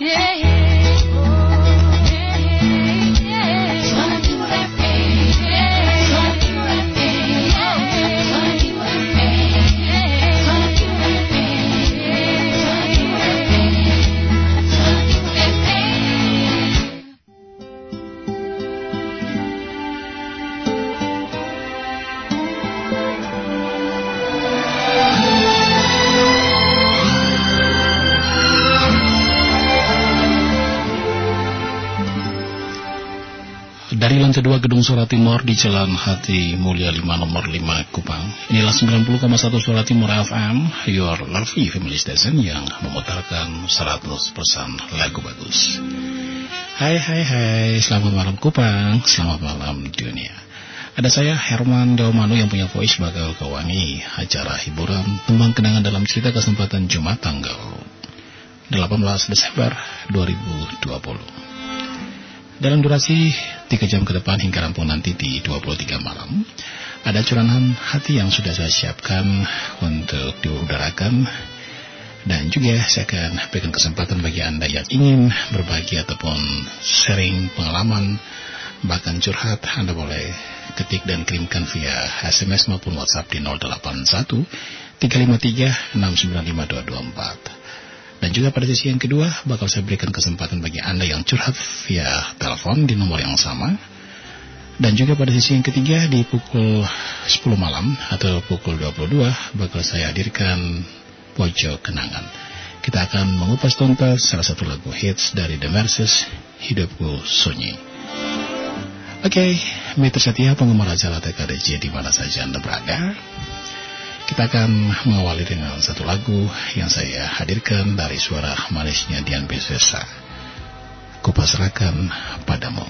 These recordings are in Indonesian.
Dari lantai Gedung Suara Timur di Jalan Hati Mulia 5 nomor 5 Kupang. Inilah 90,1 Suara Timur FM, your lovely family station yang memutarkan 100% lagu bagus. Hai hai hai, selamat malam Kupang, selamat malam dunia. Ada saya Herman Daumanu yang punya voice bakal kewangi acara hiburan tembang kenangan dalam cerita kesempatan Jumat tanggal 18 Desember 2020. Dalam durasi 3 jam ke depan hingga rampung nanti di 23 malam, ada curahan hati yang sudah saya siapkan untuk diudarakan dan juga saya akan berikan kesempatan bagi Anda yang ingin berbagi ataupun sharing pengalaman bahkan curhat Anda boleh ketik dan kirimkan via SMS maupun WhatsApp di 081 353 695224. Dan juga pada sesi yang kedua bakal saya berikan kesempatan bagi Anda yang curhat via telepon di nomor yang sama. Dan juga pada sesi yang ketiga di pukul 10 malam atau pukul 22 bakal saya hadirkan pojok kenangan. Kita akan mengupas tuntas salah satu lagu hits dari The Mercies, Hidupku Sunyi. Oke, okay, Mitra Setia penggemar acara TKDJ di mana saja Anda berada. Kita akan mengawali dengan satu lagu yang saya hadirkan dari suara manisnya Dian Besesa. Kupasrahkan padamu.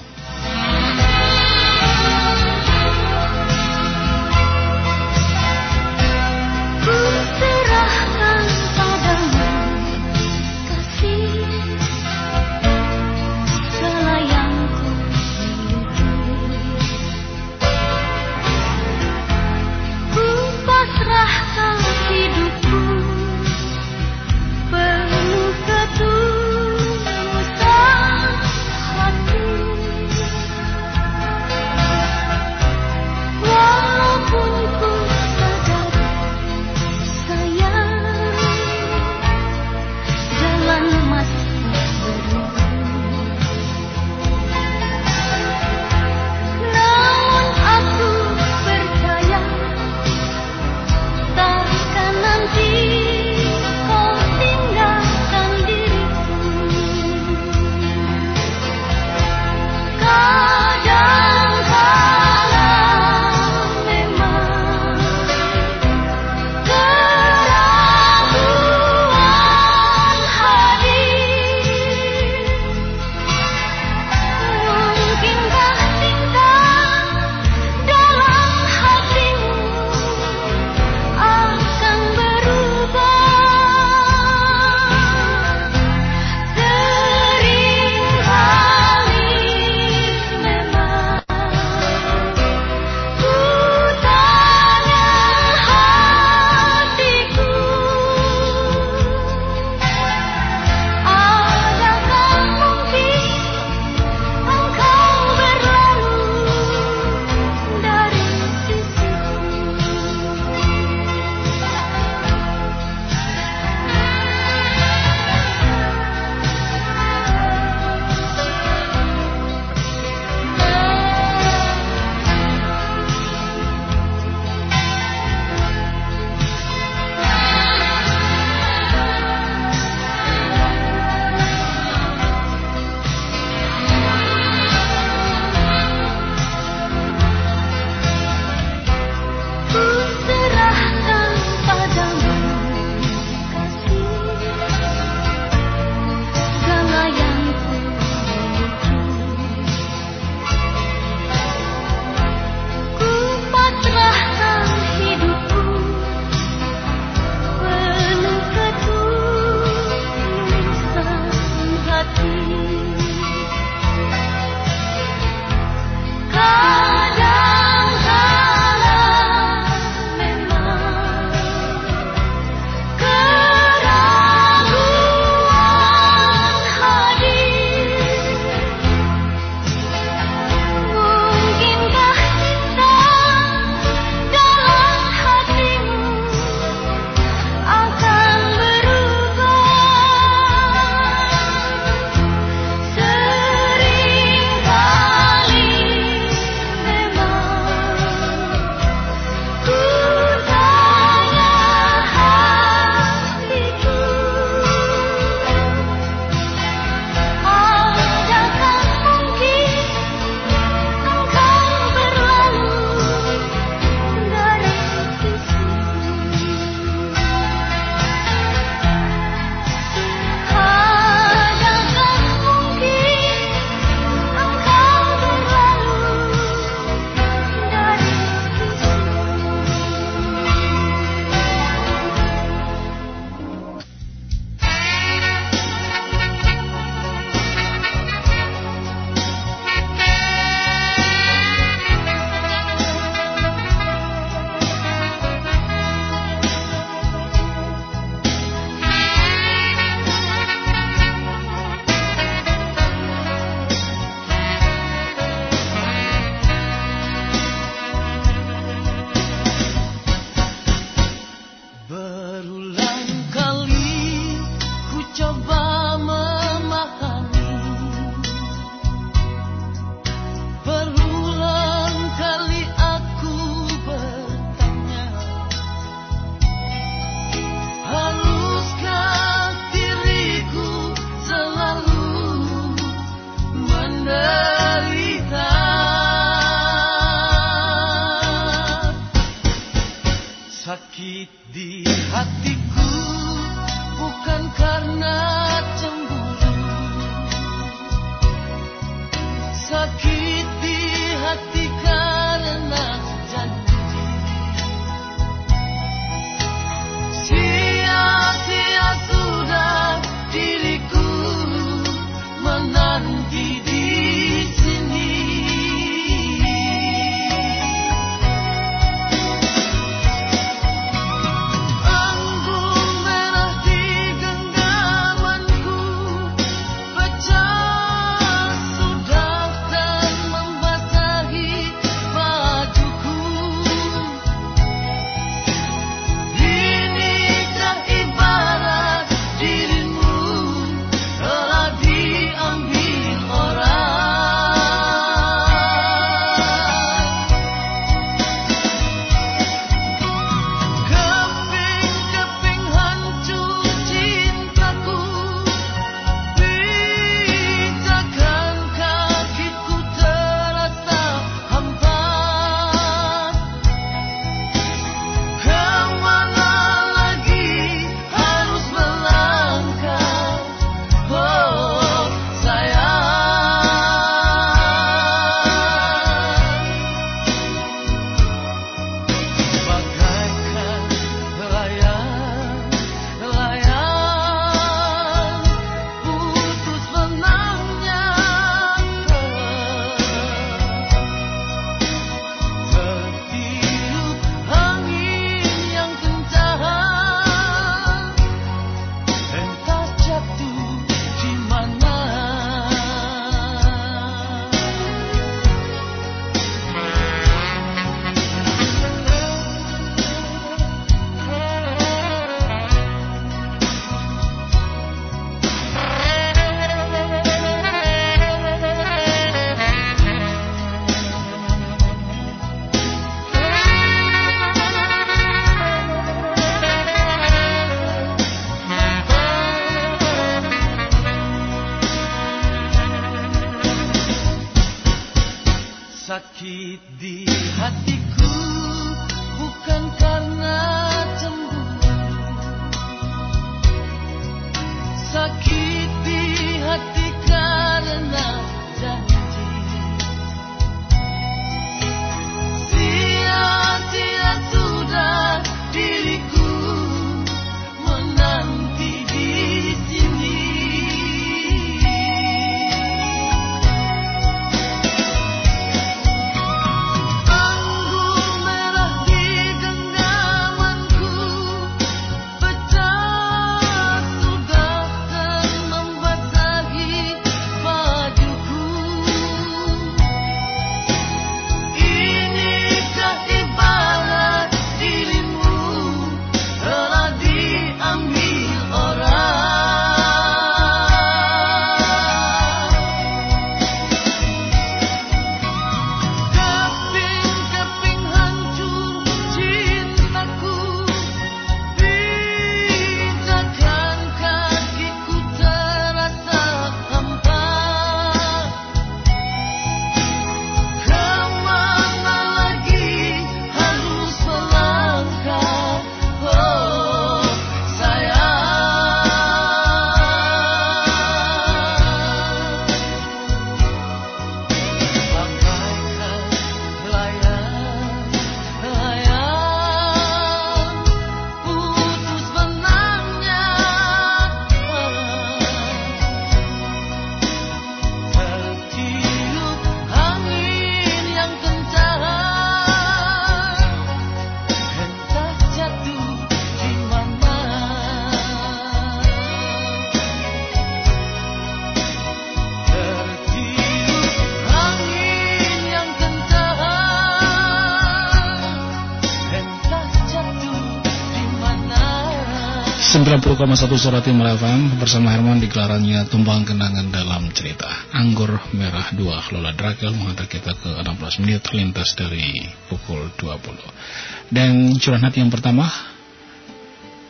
90,1 Surat Timur FM bersama Herman di gelarannya Tumbang Kenangan dalam cerita. Anggur Merah 2 Lola Drakel mengantar kita ke 16 menit lintas dari pukul 20 dan curahan hati yang pertama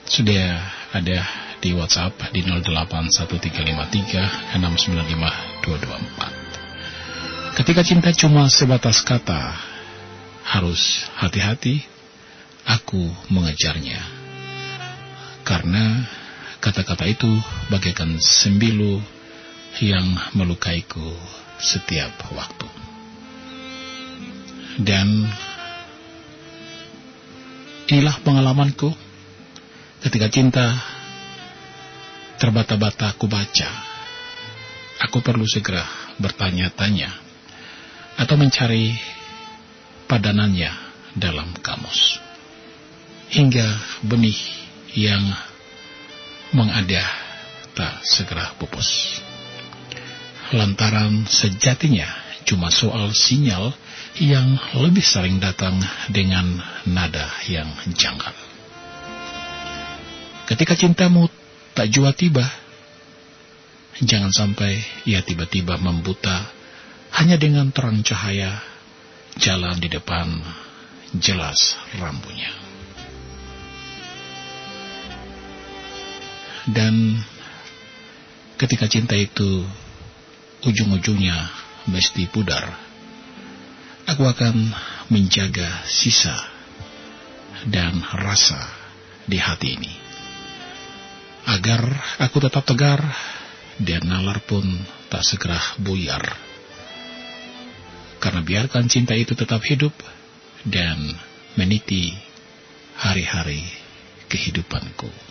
sudah ada di WhatsApp di 081353695224 ketika cinta cuma sebatas kata harus hati-hati aku mengejarnya. Karena kata-kata itu bagaikan sembilu yang melukaiku setiap waktu. Dan inilah pengalamanku ketika cinta terbata-bata aku baca. Aku perlu segera bertanya-tanya atau mencari padanannya dalam kamus. Hingga benih yang mengadah tak segera pupus. Lantaran sejatinya cuma soal sinyal yang lebih sering datang dengan nada yang janggal. Ketika cintamu tak jua tiba, jangan sampai ia tiba-tiba membuta hanya dengan terang cahaya jalan di depan jelas rambunya. Dan ketika cinta itu ujung-ujungnya mesti pudar, aku akan menjaga sisa dan rasa di hati ini. Agar aku tetap tegar dan nalar pun tak segera buyar. Karena biarkan cinta itu tetap hidup dan meniti hari-hari kehidupanku.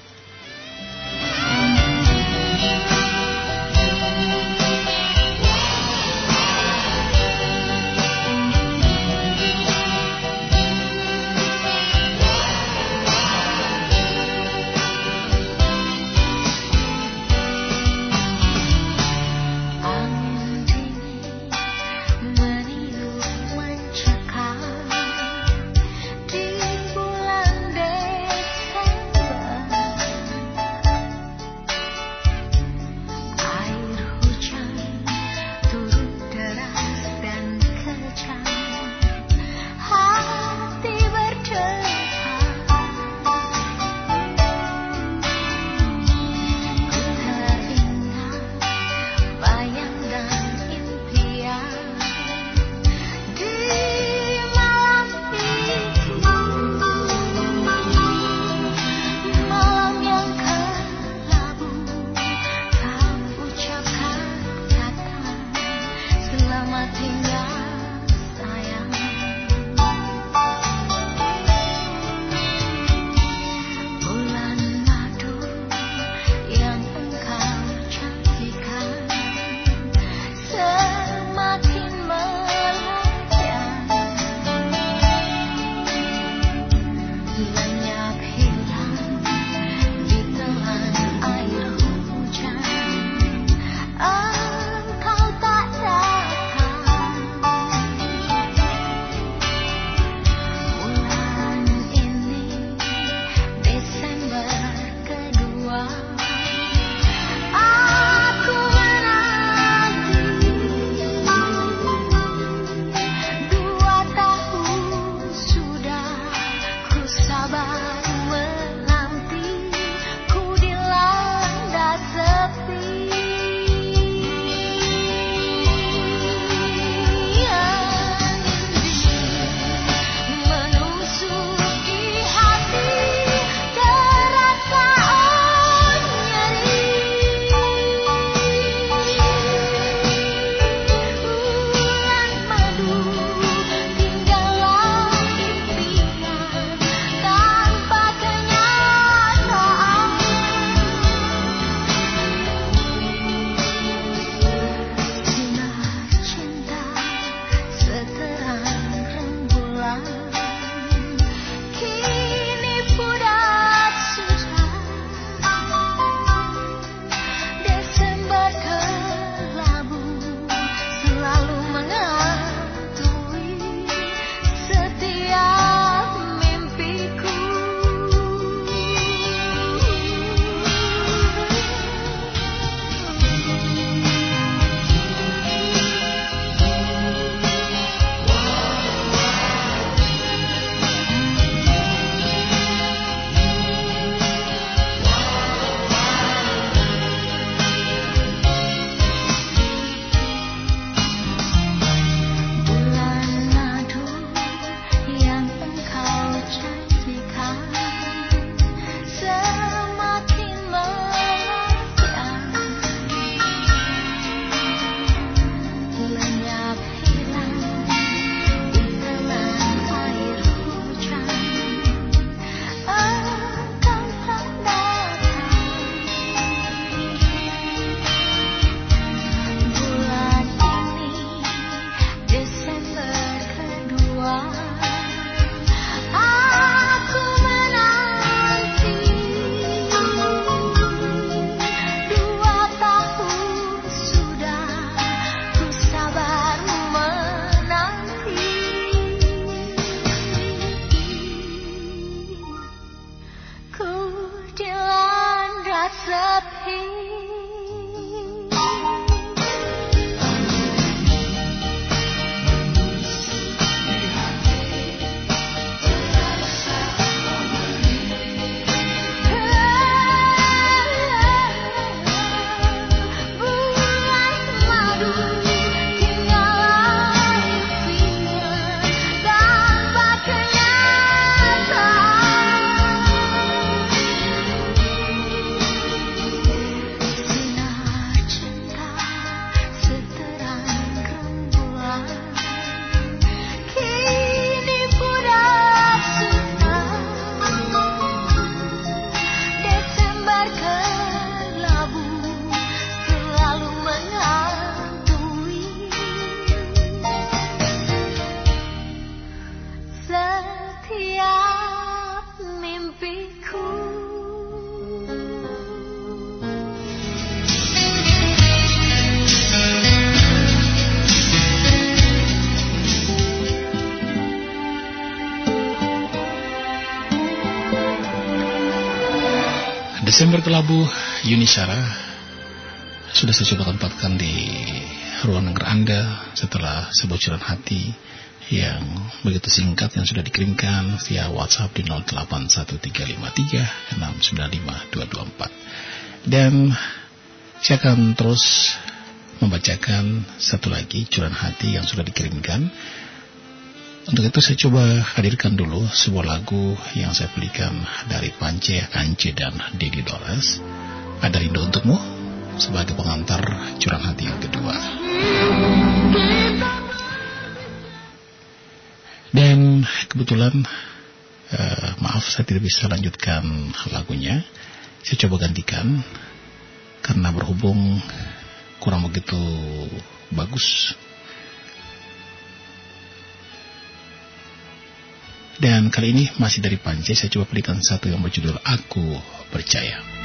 Desember kelabu Yunisara. Sudah saya coba tempatkan di ruang dengar Anda setelah sebocoran hati yang begitu singkat yang sudah dikirimkan via WhatsApp di 081353695224 dan saya akan terus membacakan satu lagi curahan hati yang sudah dikirimkan untuk itu saya coba hadirkan dulu sebuah lagu yang saya belikan dari Pance, Ance, dan Dedi Dores. Ada rindu untukmu sebagai pengantar curahan hati yang kedua. Dan kebetulan uh, maaf saya tidak bisa lanjutkan lagunya. Saya coba gantikan karena berhubung kurang begitu bagus Dan kali ini masih dari Panci, saya coba berikan satu yang berjudul Aku Percaya.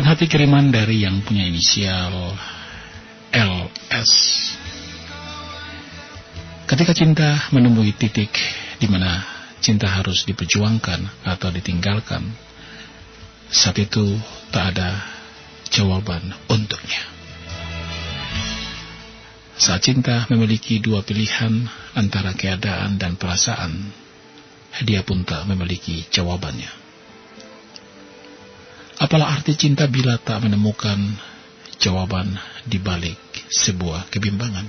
Curahan hati kiriman dari yang punya inisial S. Ketika cinta menemui titik di mana cinta harus diperjuangkan atau ditinggalkan, saat itu tak ada jawaban untuknya. Saat cinta memiliki dua pilihan antara keadaan dan perasaan, dia pun tak memiliki jawabannya. Apalah arti cinta bila tak menemukan jawaban di balik sebuah kebimbangan?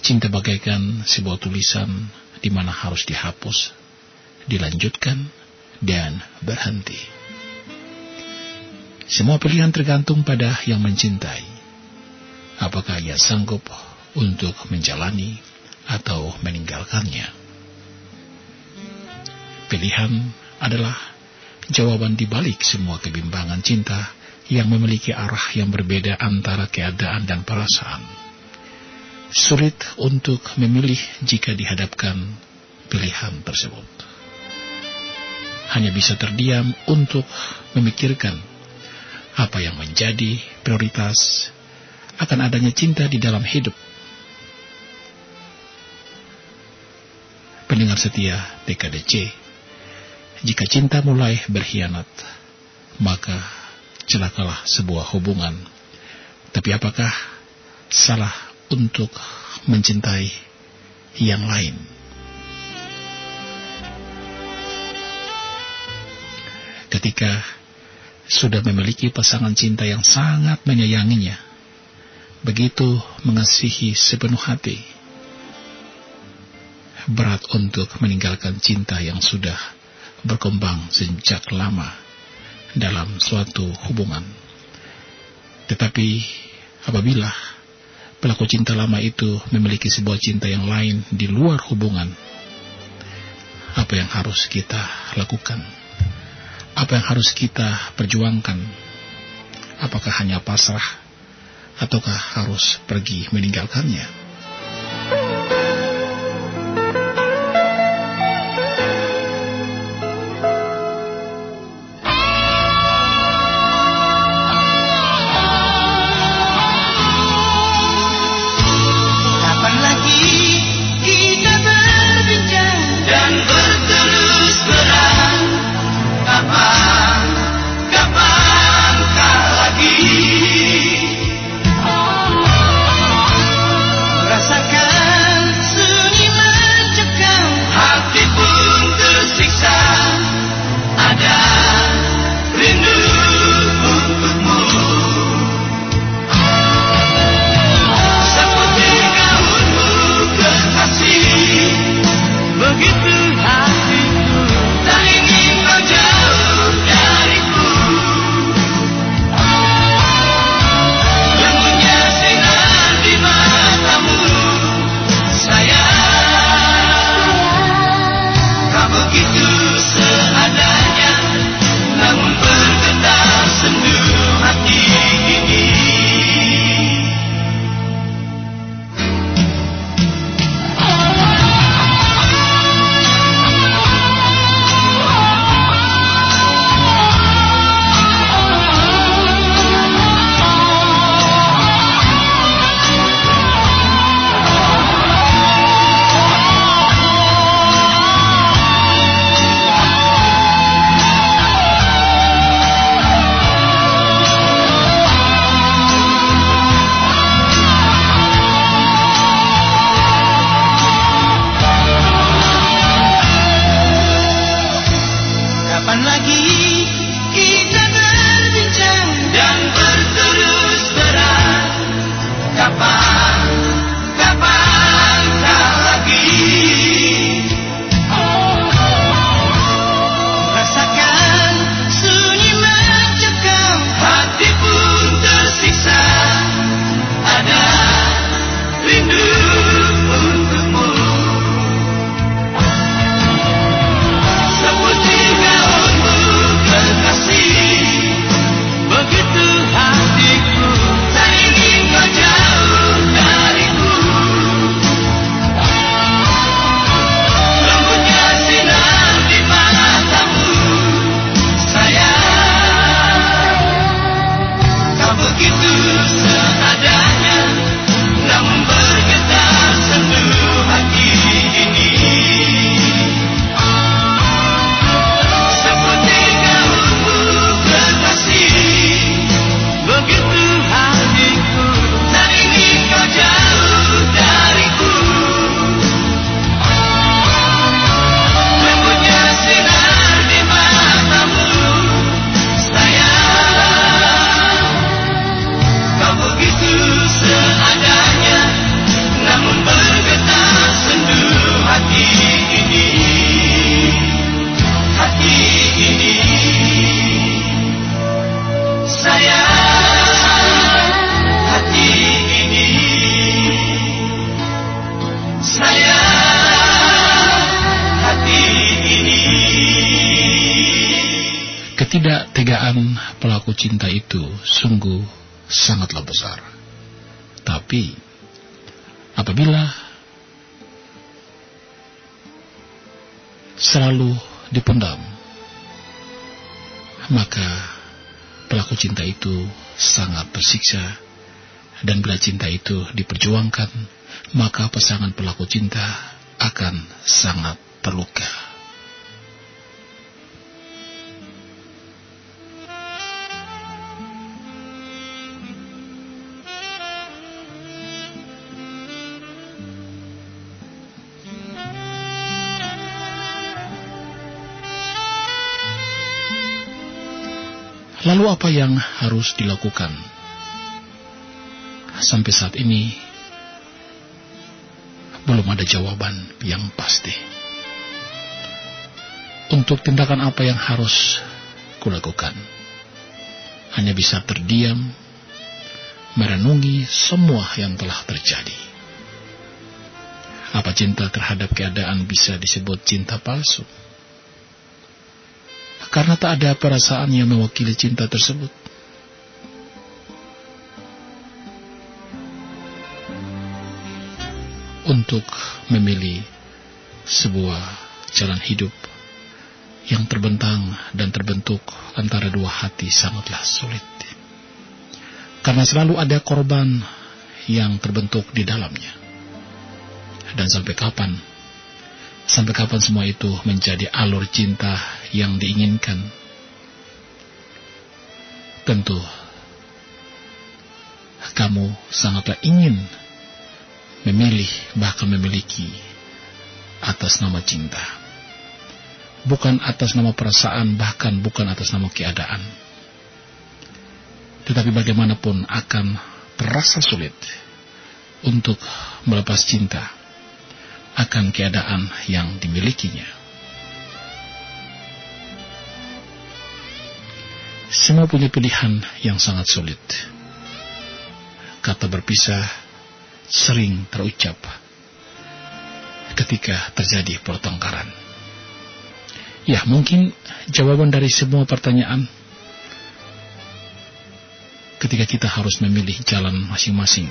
Cinta bagaikan sebuah tulisan di mana harus dihapus, dilanjutkan, dan berhenti. Semua pilihan tergantung pada yang mencintai. Apakah ia sanggup untuk menjalani atau meninggalkannya? Pilihan adalah jawaban dibalik semua kebimbangan cinta yang memiliki arah yang berbeda antara keadaan dan perasaan. Sulit untuk memilih jika dihadapkan pilihan tersebut. Hanya bisa terdiam untuk memikirkan apa yang menjadi prioritas akan adanya cinta di dalam hidup. Pendengar setia TKDC, jika cinta mulai berkhianat, maka celakalah sebuah hubungan. Tapi apakah salah untuk mencintai yang lain? Ketika sudah memiliki pasangan cinta yang sangat menyayanginya, begitu mengasihi sepenuh hati, berat untuk meninggalkan cinta yang sudah berkembang sejak lama dalam suatu hubungan. Tetapi apabila pelaku cinta lama itu memiliki sebuah cinta yang lain di luar hubungan, apa yang harus kita lakukan? Apa yang harus kita perjuangkan? Apakah hanya pasrah ataukah harus pergi meninggalkannya? Apa yang harus dilakukan? Sampai saat ini belum ada jawaban yang pasti. Untuk tindakan apa yang harus kulakukan? Hanya bisa terdiam, merenungi semua yang telah terjadi. Apa cinta terhadap keadaan bisa disebut cinta palsu? Karena tak ada perasaan yang mewakili cinta tersebut. Untuk memilih sebuah jalan hidup yang terbentang dan terbentuk antara dua hati sangatlah sulit. Karena selalu ada korban yang terbentuk di dalamnya. Dan sampai kapan Sampai kapan semua itu menjadi alur cinta yang diinginkan? Tentu, kamu sangatlah ingin memilih, bahkan memiliki atas nama cinta. Bukan atas nama perasaan, bahkan bukan atas nama keadaan. Tetapi bagaimanapun akan terasa sulit untuk melepas cinta akan keadaan yang dimilikinya. Semua punya pilihan yang sangat sulit. Kata berpisah sering terucap ketika terjadi pertengkaran. Ya, mungkin jawaban dari semua pertanyaan ketika kita harus memilih jalan masing-masing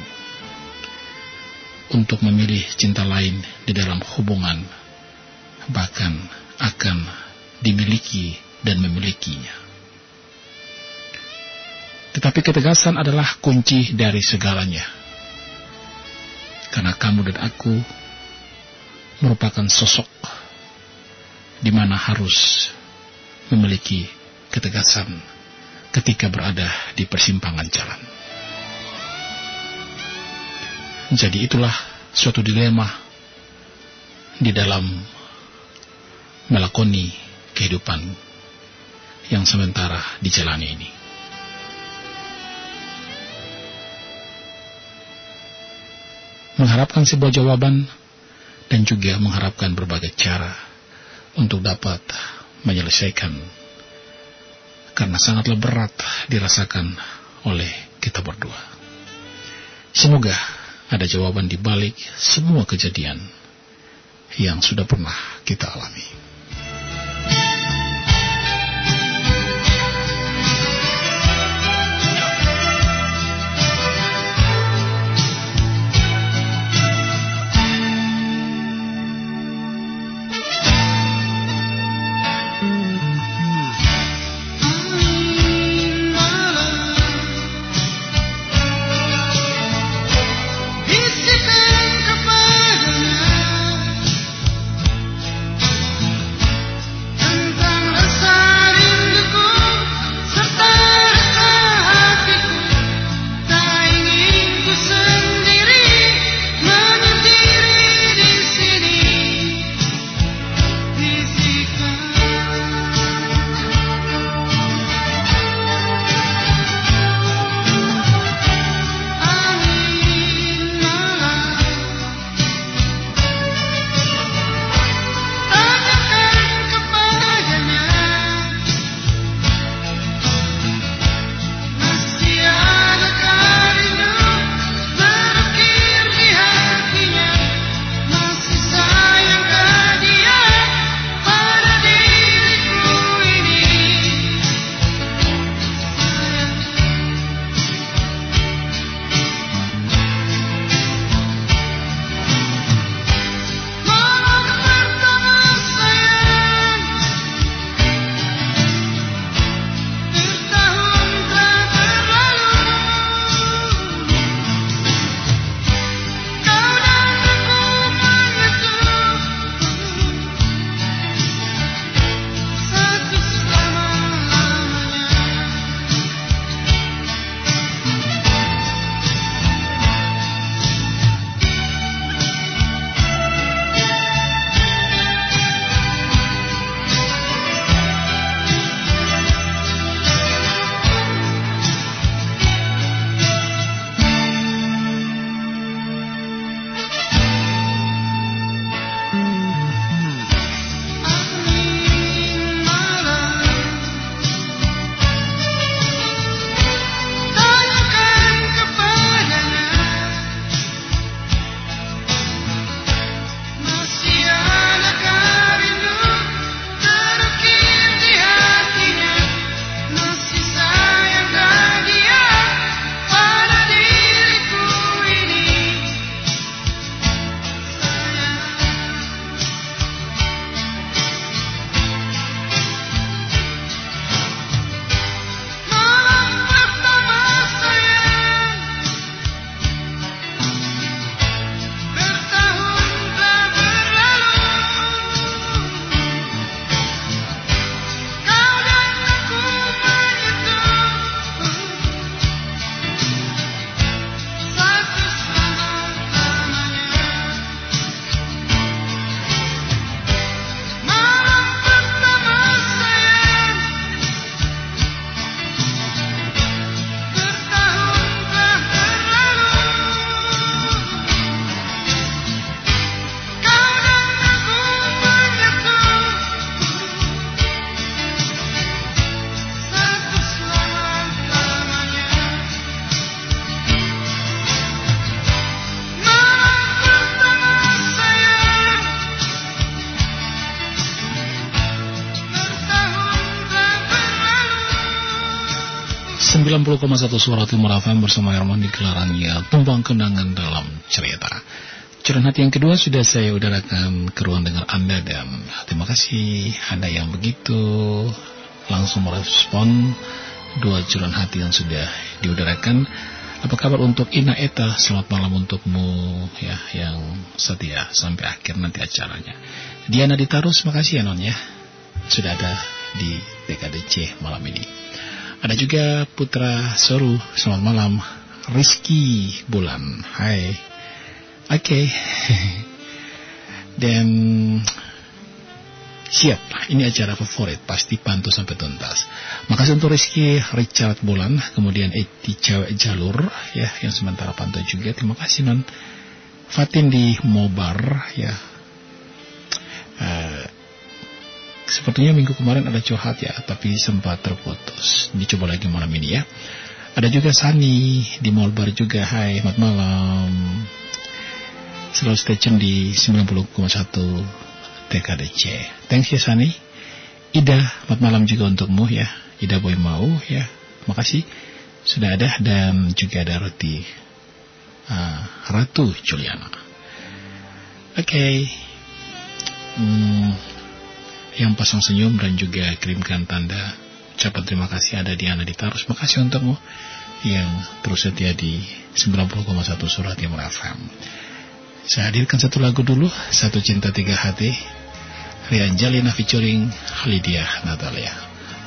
untuk memilih cinta lain di dalam hubungan, bahkan akan dimiliki dan memilikinya. Tetapi ketegasan adalah kunci dari segalanya. Karena kamu dan aku merupakan sosok di mana harus memiliki ketegasan ketika berada di persimpangan jalan. Jadi itulah suatu dilema di dalam melakoni kehidupan yang sementara dijalani ini. Mengharapkan sebuah jawaban dan juga mengharapkan berbagai cara untuk dapat menyelesaikan karena sangatlah berat dirasakan oleh kita berdua. Semoga ada jawaban di balik semua kejadian yang sudah pernah kita alami. Suara Timur FM bersama Herman di gelarannya Tumpang Kenangan dalam Cerita. Curhat hati yang kedua sudah saya udarakan ke ruang dengar Anda dan terima kasih Anda yang begitu langsung merespon dua curahan hati yang sudah diudarakan. Apa kabar untuk Ina Eta? Selamat malam untukmu ya yang setia sampai akhir nanti acaranya. Diana Ditarus, makasih ya Non ya. Sudah ada di TKDC malam ini. Ada juga Putra Soru, selamat malam. Rizky Bulan, hai. Oke. Okay. Dan siap, ini acara favorit, pasti pantau sampai tuntas. Makasih untuk Rizky Richard Bulan, kemudian Eti Cewek Jalur, ya, yang sementara pantau juga. Terima kasih non. Fatin di Mobar, ya. Sepertinya minggu kemarin ada curhat ya, tapi sempat terputus. Dicoba lagi malam ini ya. Ada juga Sani di Molbar juga. Hai, selamat malam. Selalu stay tune di 90,1 TKDC. Thanks ya Sani. Ida, selamat malam juga untukmu ya. Ida Boy mau ya. Makasih sudah ada dan juga ada Roti uh, Ratu Juliana. Oke. Okay. Hmm, yang pasang senyum dan juga kirimkan tanda ucapan terima kasih ada di Ana Ditarus. Makasih untukmu yang terus setia di 90,1 Surat Timur FM. Saya hadirkan satu lagu dulu, Satu Cinta Tiga Hati, Rian Jalina featuring Lydia Natalia.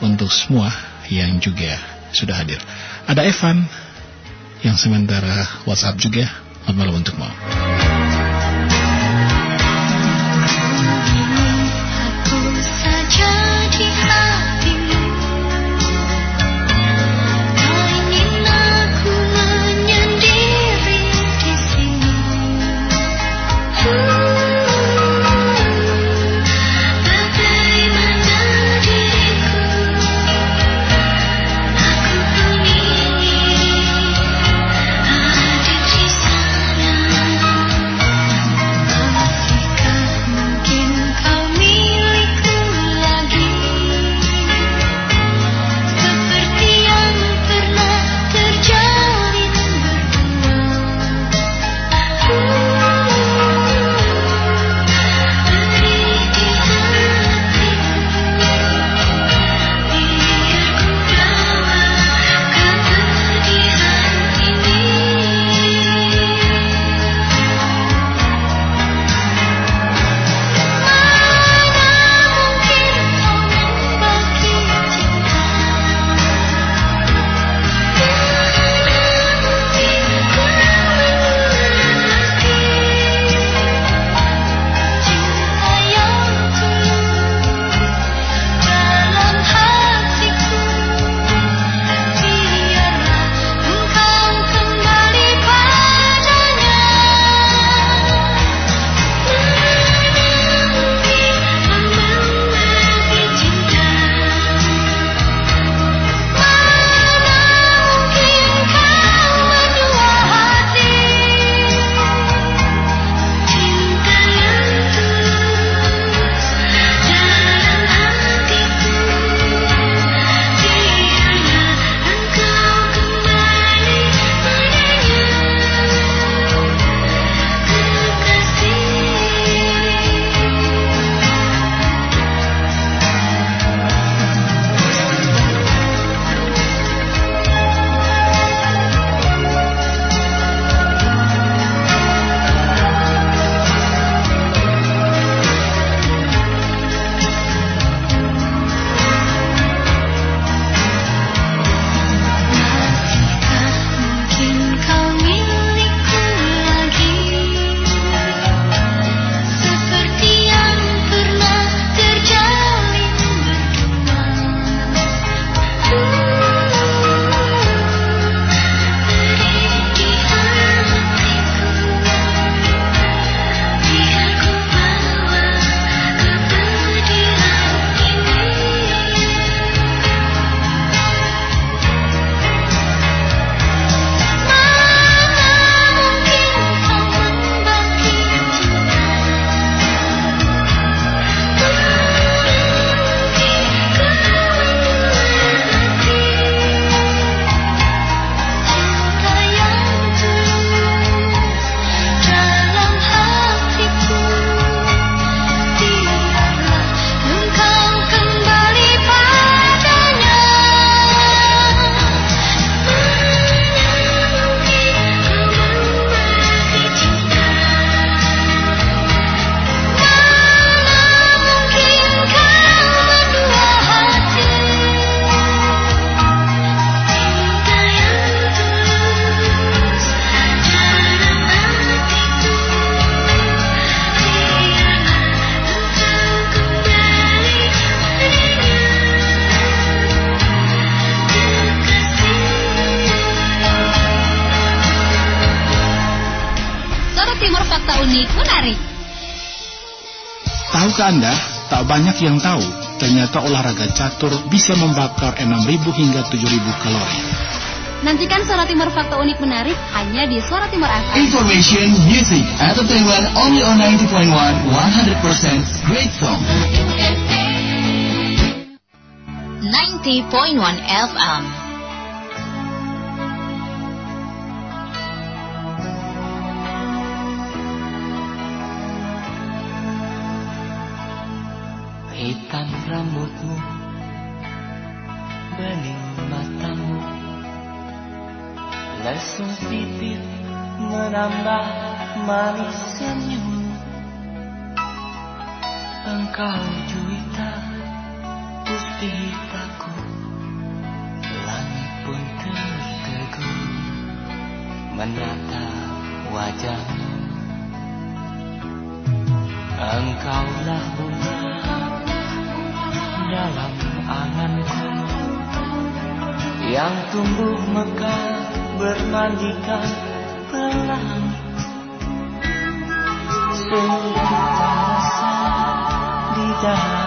Untuk semua yang juga sudah hadir. Ada Evan yang sementara WhatsApp juga. Selamat malam untukmu. fakta unik menarik. Tahukah Anda, tak banyak yang tahu, ternyata olahraga catur bisa membakar 6.000 hingga 7.000 kalori. Nantikan Suara Timur Fakta Unik Menarik hanya di Suara Timur FM. Information, music, entertainment only on 90.1 100% great song. 90.1 FM. Hitam rambutmu, bening matamu, lesung pipit menambah manis senyum. Engkau juwita puspitaku, langit pun tertegun menatap wajahmu. Engkaulah bunga dalam anganku yang tumbuh mekar bermandikan pelangi sejuta rasa di dadaku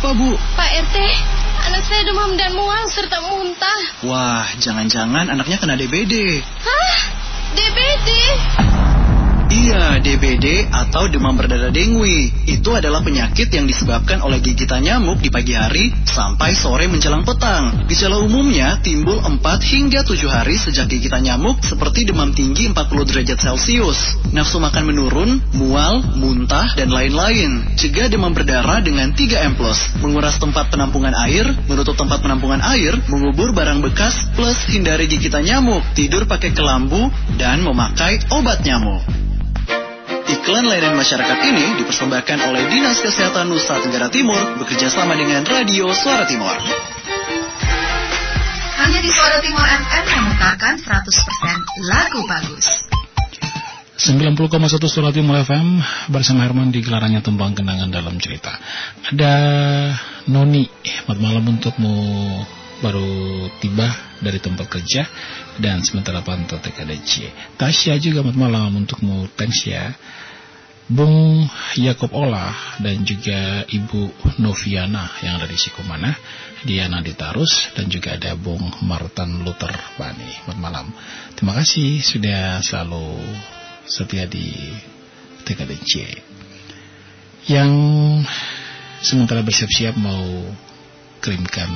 Kenapa, Bu? Pak RT, anak saya demam dan mual serta muntah. Wah, jangan-jangan anaknya kena DBD. DBD atau demam berdarah dengue. Itu adalah penyakit yang disebabkan oleh gigitan nyamuk di pagi hari sampai sore menjelang petang. Gejala umumnya timbul 4 hingga 7 hari sejak gigitan nyamuk seperti demam tinggi 40 derajat Celcius, nafsu makan menurun, mual, muntah, dan lain-lain. Cegah demam berdarah dengan 3M+, menguras tempat penampungan air, menutup tempat penampungan air, mengubur barang bekas, plus hindari gigitan nyamuk, tidur pakai kelambu, dan memakai obat nyamuk. Iklan layanan masyarakat ini dipersembahkan oleh Dinas Kesehatan Nusa Tenggara Timur bekerja sama dengan Radio Suara Timur. Hanya di Suara Timur FM memutarkan 100% lagu bagus. 90,1 Surat Timur FM bersama Herman di gelarannya tembang kenangan dalam cerita. Ada Noni, selamat malam untukmu baru tiba dari tempat kerja dan sementara pantau TKDC. Tasya juga selamat malam untukmu Tasya. Bung Yakob Olah dan juga Ibu Noviana yang ada di Sikumana, Diana Ditarus dan juga ada Bung Martin Luther Bani. Selamat malam. Terima kasih sudah selalu setia di TKDC. Yang sementara bersiap-siap mau kirimkan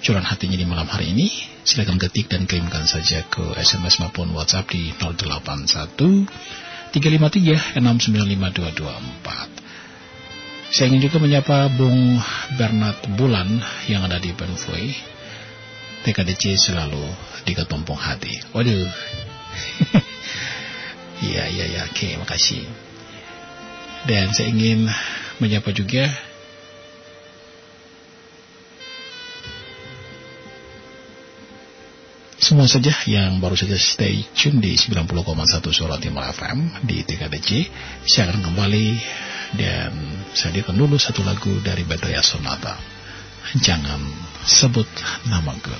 curahan hatinya di malam hari ini, silakan ketik dan kirimkan saja ke SMS maupun WhatsApp di 081 353 695 Saya ingin juga menyapa Bung Bernard Bulan yang ada di Benfoy. TKDC selalu di ketumpung hati. Waduh. Iya, iya, iya. Oke, makasih. Dan saya ingin menyapa juga Semua saja yang baru saja stay tune di 90,1 Suara Timur FM di TKDC. Saya akan kembali dan saya hadirkan dulu satu lagu dari Badria Sonata. Jangan sebut namaku.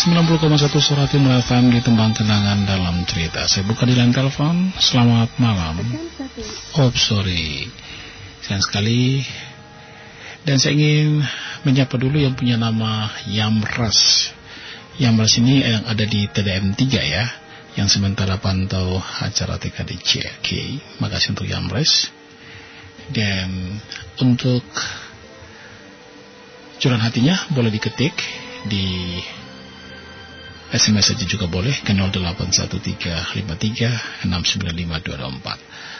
90,1 surat Timur di Tembang Kenangan dalam cerita. Saya buka di line telepon. Selamat malam. Oh, sorry. Sayang sekali. Dan saya ingin menyapa dulu yang punya nama Yamras. Yamras ini yang ada di TDM 3 ya. Yang sementara pantau acara TKDC. Oke, makasih untuk Yamras. Dan untuk curahan hatinya boleh diketik di SMS saja juga boleh ke 081353695224.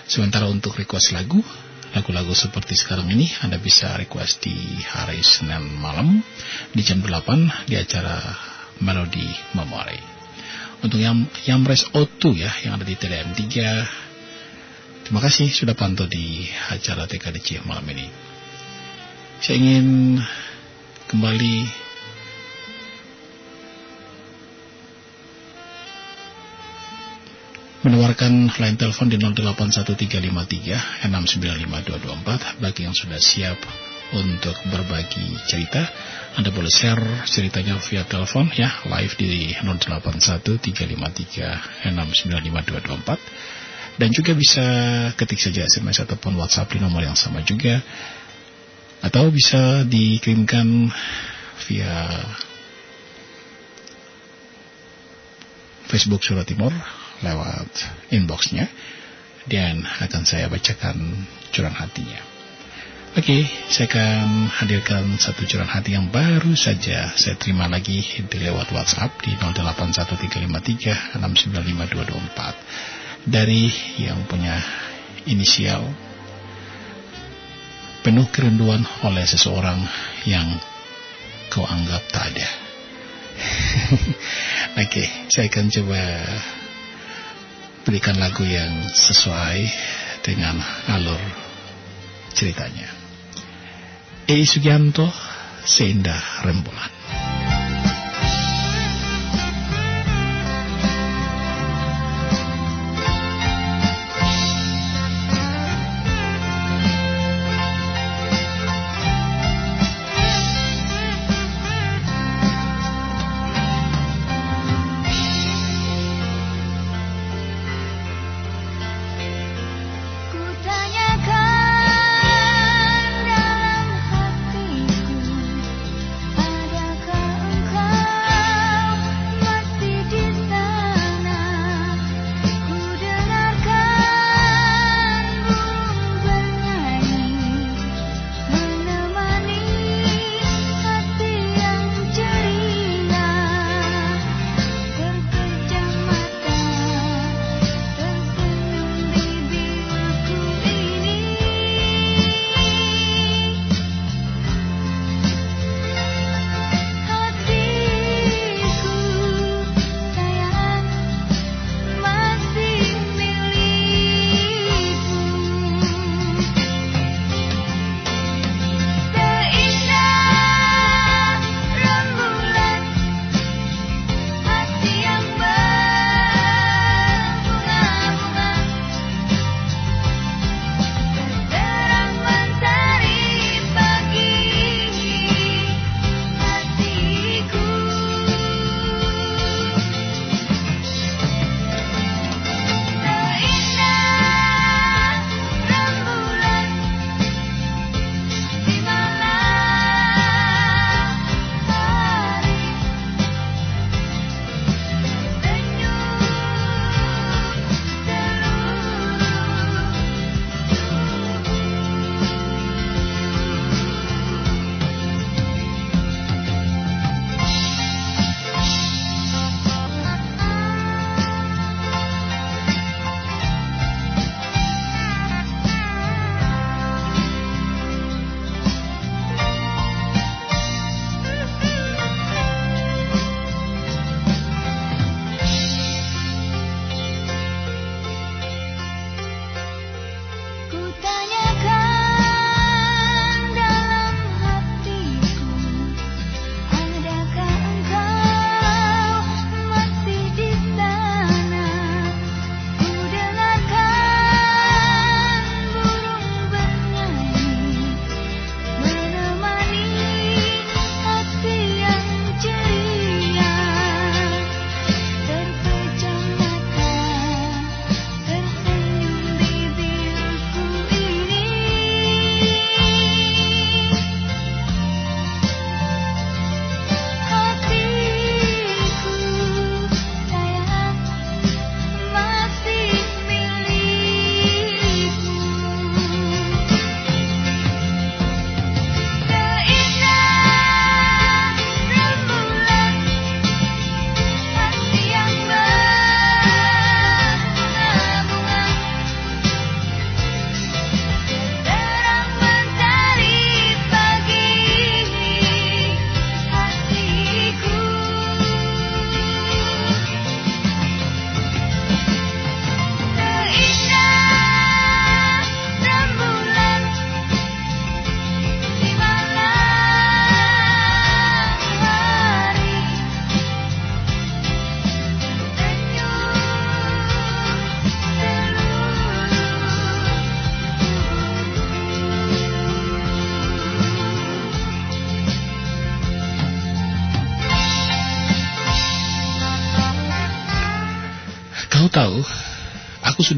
Sementara untuk request lagu, lagu-lagu seperti sekarang ini Anda bisa request di hari Senin malam di jam 8 di acara Melody Memori. Untuk yang Yamres O2 ya yang ada di TDM 3 Terima kasih sudah pantau di acara TKDC malam ini. Saya ingin kembali menawarkan line telepon di 081353695224 bagi yang sudah siap untuk berbagi cerita Anda boleh share ceritanya via telepon ya live di 081353695224 dan juga bisa ketik saja SMS ataupun WhatsApp di nomor yang sama juga. Atau bisa dikirimkan via Facebook Surat Timur lewat inboxnya dan akan saya bacakan curahan hatinya. Oke, saya akan hadirkan satu curahan hati yang baru saja saya terima lagi di lewat WhatsApp di 081353695224 dari yang punya inisial penuh kerinduan oleh seseorang yang kau anggap tak ada. Oke, saya akan coba berikan lagu yang sesuai dengan alur ceritanya. E. Sugianto, Seindah Rembulan.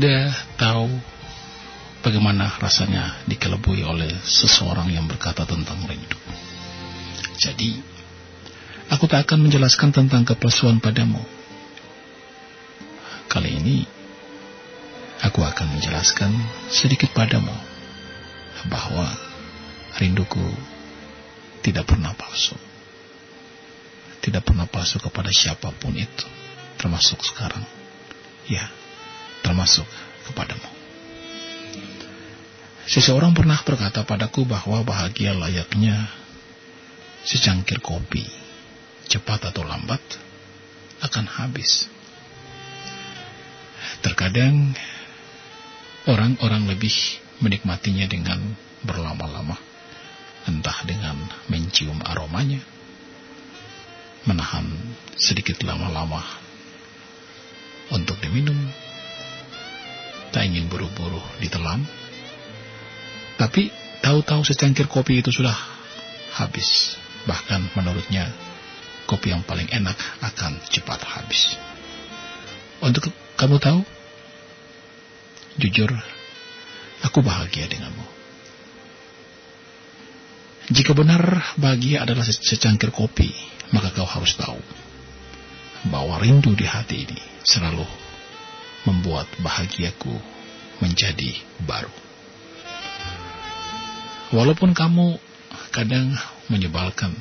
Sudah tahu bagaimana rasanya dikelebui oleh seseorang yang berkata tentang rindu. Jadi, aku tak akan menjelaskan tentang kepalsuan padamu. Kali ini, aku akan menjelaskan sedikit padamu bahwa rinduku tidak pernah palsu. Tidak pernah palsu kepada siapa pun itu, termasuk sekarang. Ya, termasuk kepadamu. Seseorang pernah berkata padaku bahwa bahagia layaknya secangkir kopi, cepat atau lambat akan habis. Terkadang orang-orang lebih menikmatinya dengan berlama-lama, entah dengan mencium aromanya, menahan sedikit lama-lama untuk diminum, tak ingin buru-buru ditelan, tapi tahu-tahu secangkir kopi itu sudah habis. Bahkan menurutnya kopi yang paling enak akan cepat habis. Untuk kamu tahu, jujur, aku bahagia denganmu. Jika benar bahagia adalah secangkir kopi, maka kau harus tahu bahwa rindu di hati ini selalu membuat bahagiaku menjadi baru. Walaupun kamu kadang menyebalkan,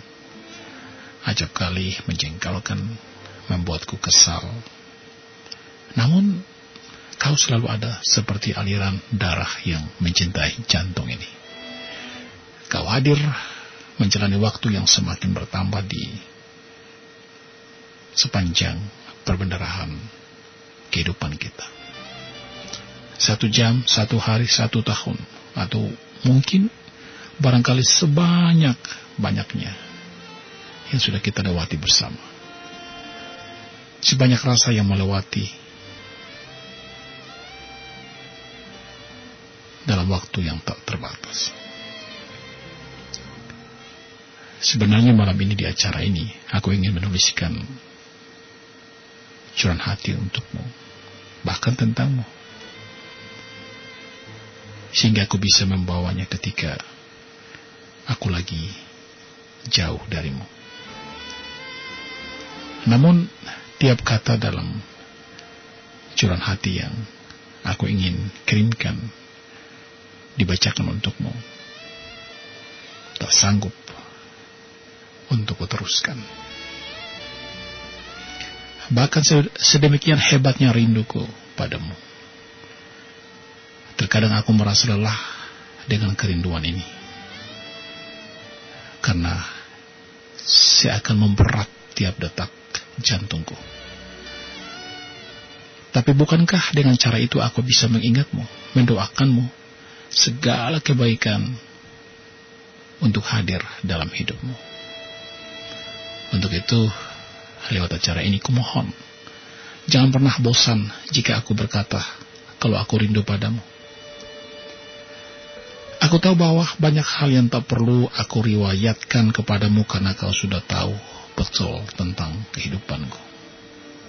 acap kali menjengkelkan, membuatku kesal. Namun, kau selalu ada seperti aliran darah yang mencintai jantung ini. Kau hadir menjalani waktu yang semakin bertambah di sepanjang perbendarahan kehidupan kita. Satu jam, satu hari, satu tahun, atau mungkin barangkali sebanyak-banyaknya yang sudah kita lewati bersama. Sebanyak rasa yang melewati dalam waktu yang tak terbatas. Sebenarnya malam ini di acara ini, aku ingin menuliskan curahan hati untukmu, bahkan tentangmu. Sehingga aku bisa membawanya ketika aku lagi jauh darimu. Namun, tiap kata dalam curahan hati yang aku ingin kirimkan dibacakan untukmu. Tak sanggup untuk kuteruskan. Bahkan sedemikian hebatnya rinduku padamu. Terkadang aku merasa lelah dengan kerinduan ini karena saya akan memberat tiap detak jantungku. Tapi bukankah dengan cara itu aku bisa mengingatmu, mendoakanmu, segala kebaikan untuk hadir dalam hidupmu. Untuk itu, lewat acara ini kumohon, jangan pernah bosan jika aku berkata kalau aku rindu padamu. Aku tahu bahwa banyak hal yang tak perlu aku riwayatkan kepadamu karena kau sudah tahu betul tentang kehidupanku.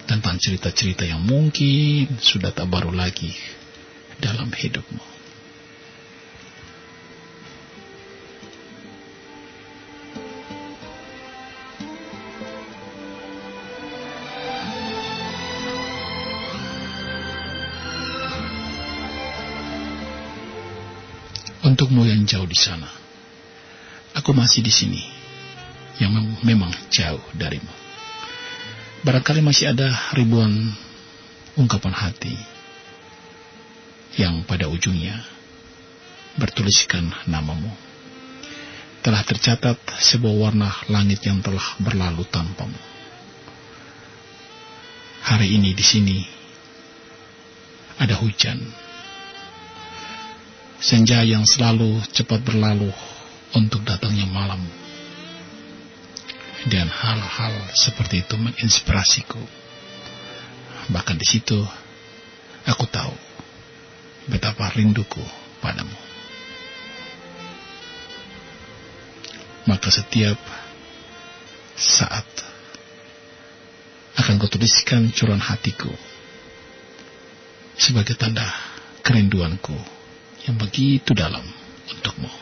Tentang cerita-cerita yang mungkin sudah tak baru lagi dalam hidupmu. Untukmu yang jauh di sana. Aku masih di sini, yang mem memang jauh darimu. Barangkali masih ada ribuan ungkapan hati yang pada ujungnya bertuliskan namamu. Telah tercatat sebuah warna langit yang telah berlalu tanpamu. Hari ini di sini ada hujan senja yang selalu cepat berlalu untuk datangnya malam. Dan hal-hal seperti itu menginspirasiku. Bahkan di situ aku tahu betapa rinduku padamu. Maka setiap saat akan kutuliskan curahan hatiku sebagai tanda kerinduanku yang begitu dalam untukmu.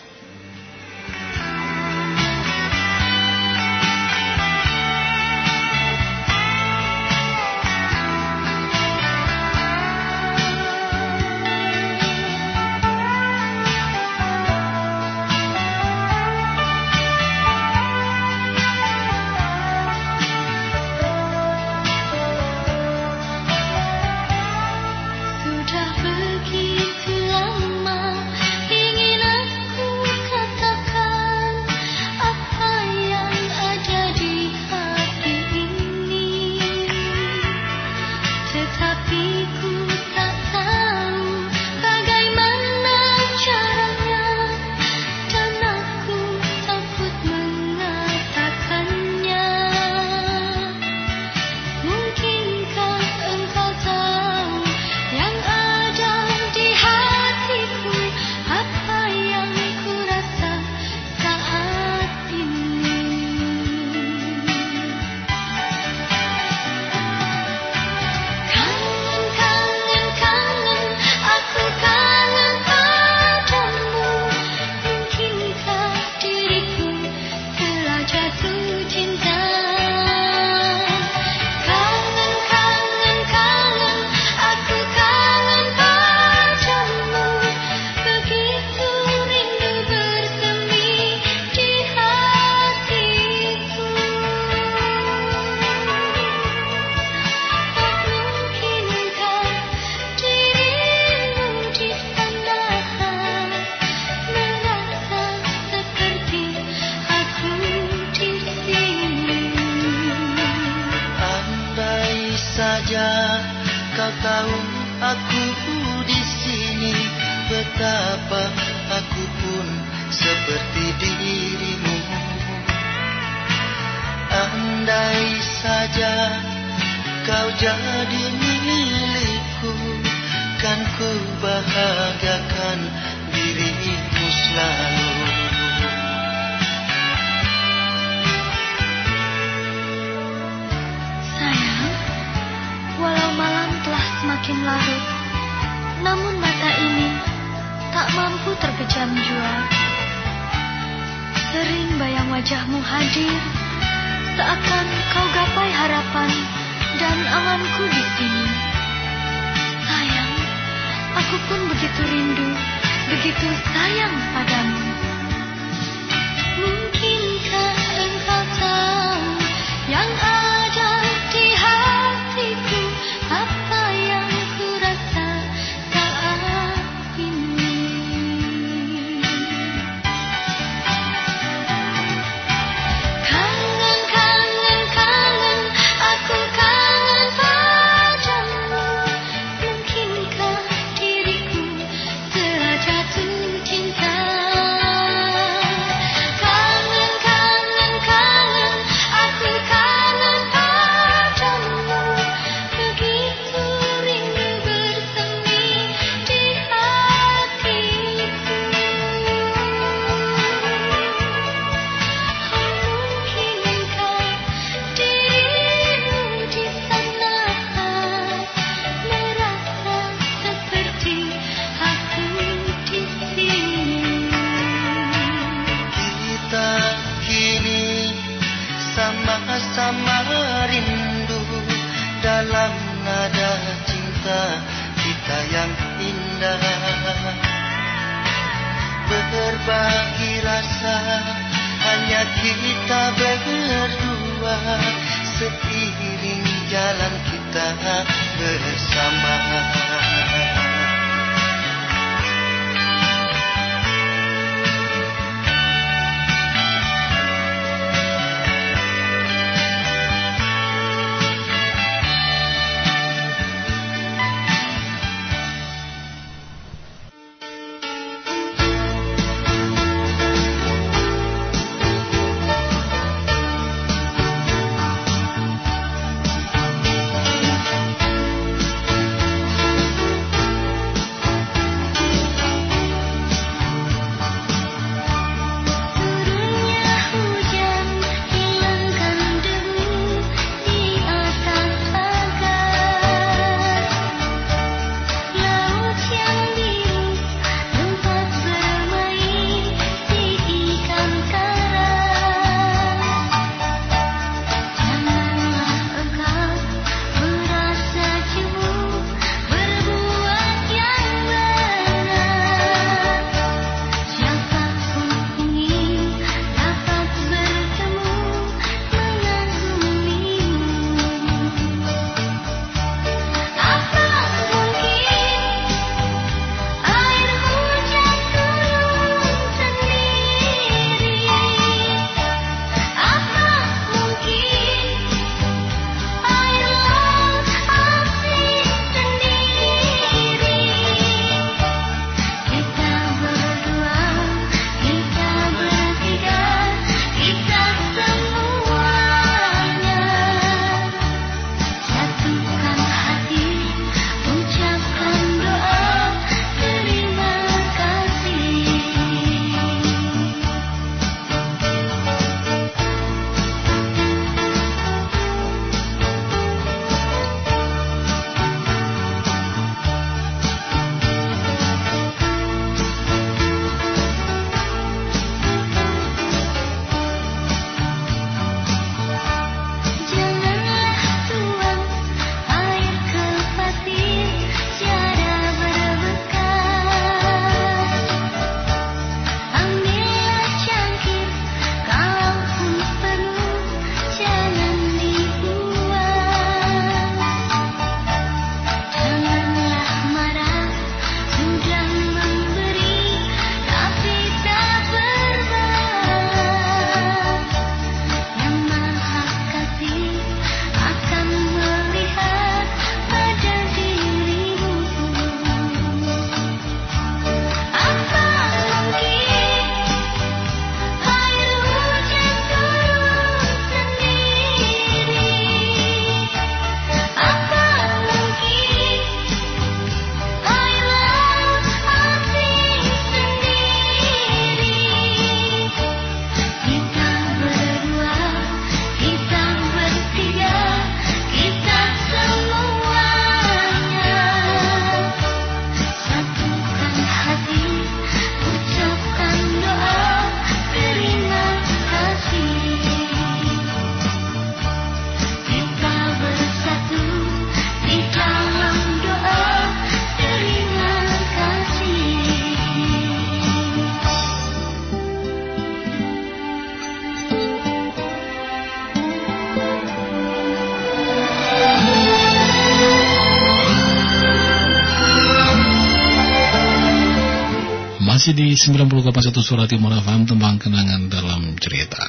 Masih di 90,1 surat Timur FM Tembang Kenangan dalam cerita.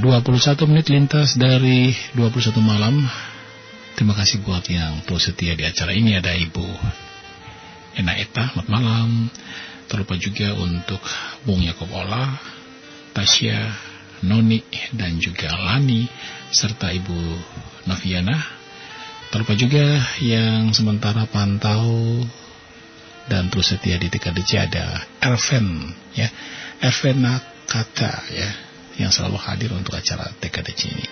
21 menit lintas dari 21 malam. Terima kasih buat yang terus setia di acara ini. Ada Ibu Ena Eta, selamat malam. Terlupa juga untuk Bung Yakob Ola Tasya, Noni, dan juga Lani Serta Ibu Noviana. Terlupa juga yang sementara pantau dan terus setia di TKDC ada Erven ya. Erven Nakata ya yang selalu hadir untuk acara TKDC ini.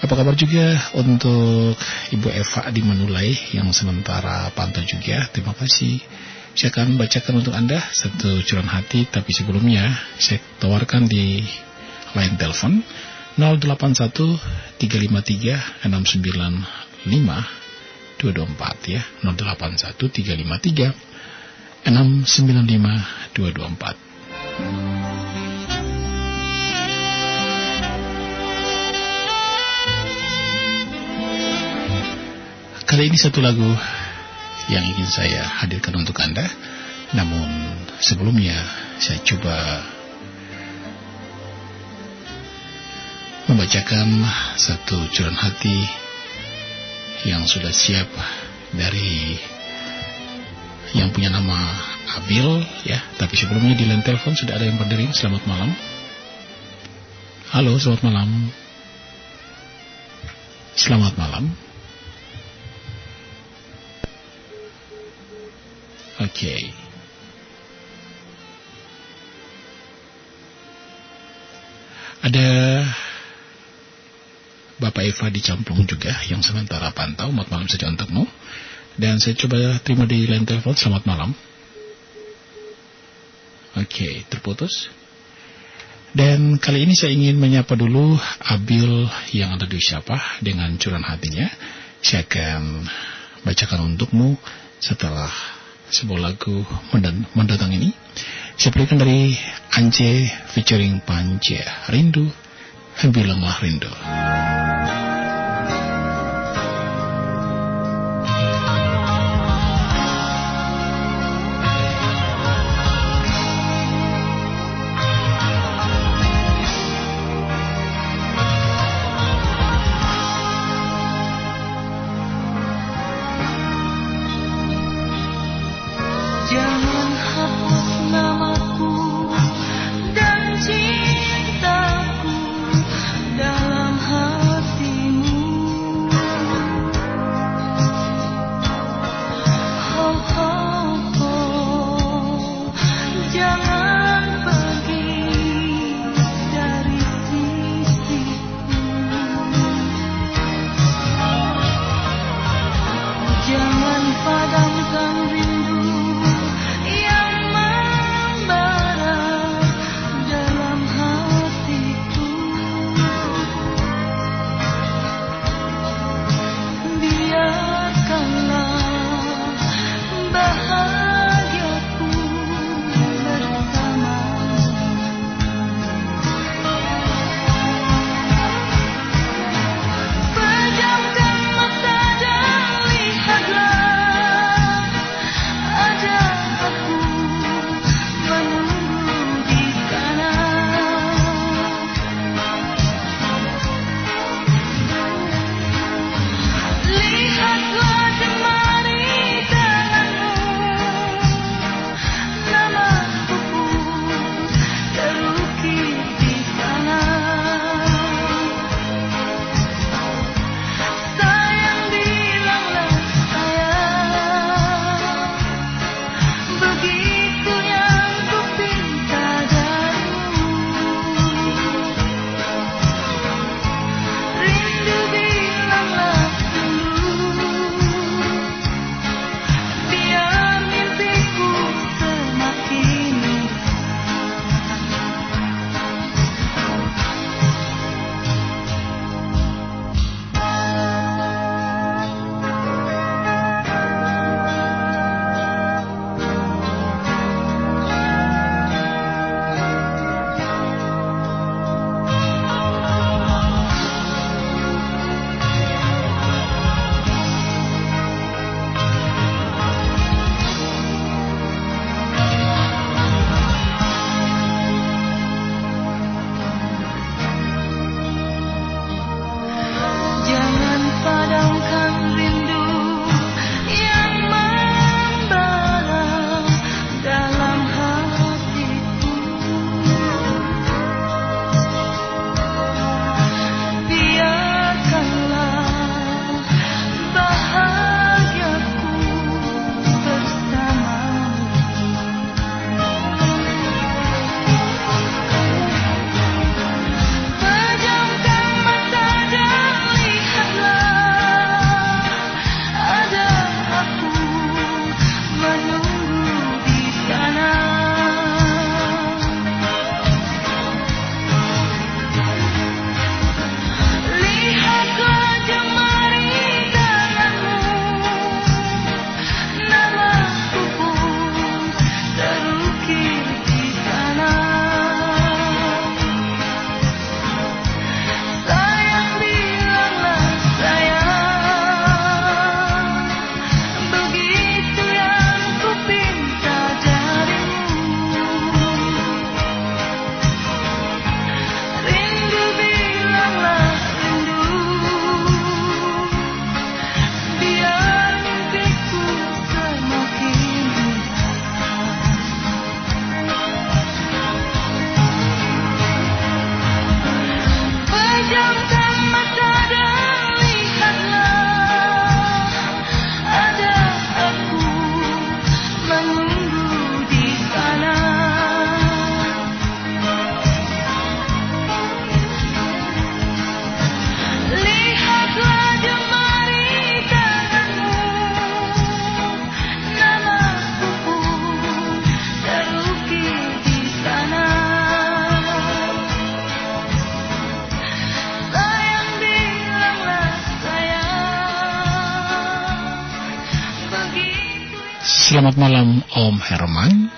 Apa kabar juga untuk Ibu Eva di Menulai yang sementara pantau juga. Terima kasih. Saya akan bacakan untuk Anda satu curahan hati tapi sebelumnya saya tawarkan di line telepon 081 353 695 224 ya. 081 353 695 224 Kali ini satu lagu yang ingin saya hadirkan untuk Anda. Namun sebelumnya saya coba membacakan satu curahan hati yang sudah siap dari yang punya nama Abil ya. Tapi sebelumnya di line telepon sudah ada yang berdiri. Selamat malam. Halo selamat malam. Selamat malam. Oke. okay. Bapak Eva dicamplung juga yang sementara pantau. Selamat malam saja untukmu. Dan saya coba terima di line telepon. Selamat malam. Oke, okay, terputus. Dan kali ini saya ingin menyapa dulu Abil yang ada di siapa dengan curahan hatinya. Saya akan bacakan untukmu setelah sebuah lagu mendatang ini. Saya berikan dari Ance featuring Panje Rindu bilanglah rindu. dalam Selamat malam Om Herman.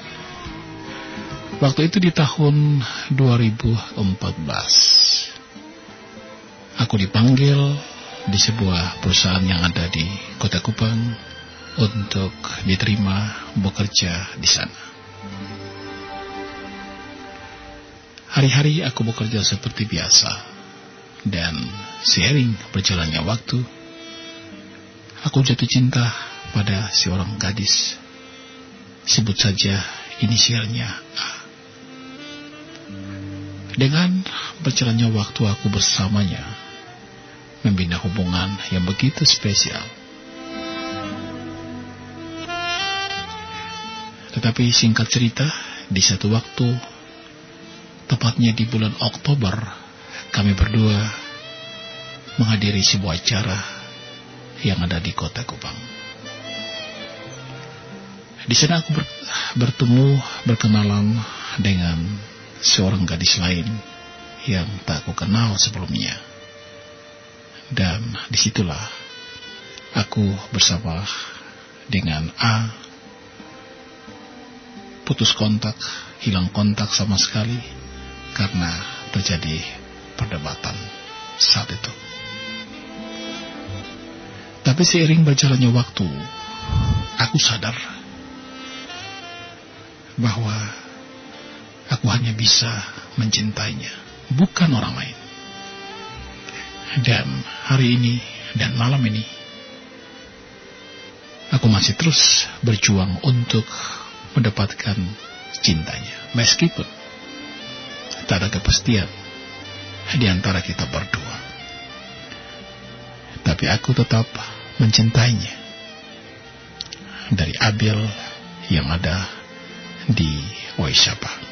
Waktu itu di tahun 2014. Aku dipanggil di sebuah perusahaan yang ada di Kota Kupang untuk diterima bekerja di sana. Hari-hari aku bekerja seperti biasa dan seiring berjalannya waktu, aku jatuh cinta pada seorang gadis. Sebut saja inisialnya A. Dengan berjalannya waktu aku bersamanya, membina hubungan yang begitu spesial. Tetapi singkat cerita, di satu waktu, tepatnya di bulan Oktober, kami berdua menghadiri sebuah acara yang ada di kota Kupang. Di sana aku ber, bertemu, berkenalan dengan seorang gadis lain yang tak aku kenal sebelumnya. Dan di situlah aku bersama dengan A putus kontak, hilang kontak sama sekali karena terjadi perdebatan saat itu. Tapi seiring berjalannya waktu, aku sadar bahwa aku hanya bisa mencintainya, bukan orang lain. Dan hari ini dan malam ini, aku masih terus berjuang untuk mendapatkan cintanya, meskipun tak ada kepastian di antara kita berdua. Tapi aku tetap mencintainya. Dari Abil yang ada di Waisapa. kasih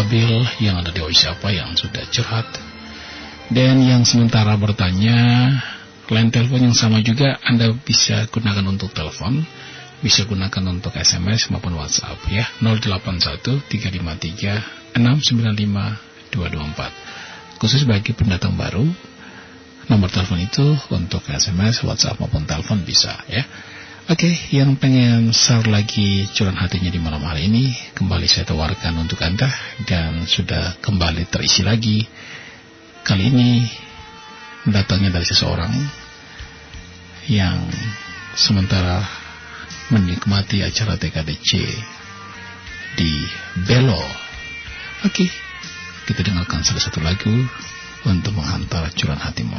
Abil yang ada di Oisapa yang sudah curhat. Dan yang sementara bertanya, line telepon yang sama juga Anda bisa gunakan untuk telepon, bisa gunakan untuk SMS maupun WhatsApp ya. 081 353 695 224. Khusus bagi pendatang baru, nomor telepon itu untuk SMS, WhatsApp maupun telepon bisa ya. Oke, yang pengen share lagi curahan hatinya di malam hari ini, kembali saya tawarkan untuk Anda dan sudah kembali terisi lagi. Kali ini datangnya dari seseorang yang sementara menikmati acara TKDC di Belo. Oke, kita dengarkan salah satu lagu untuk menghantar curahan hatimu.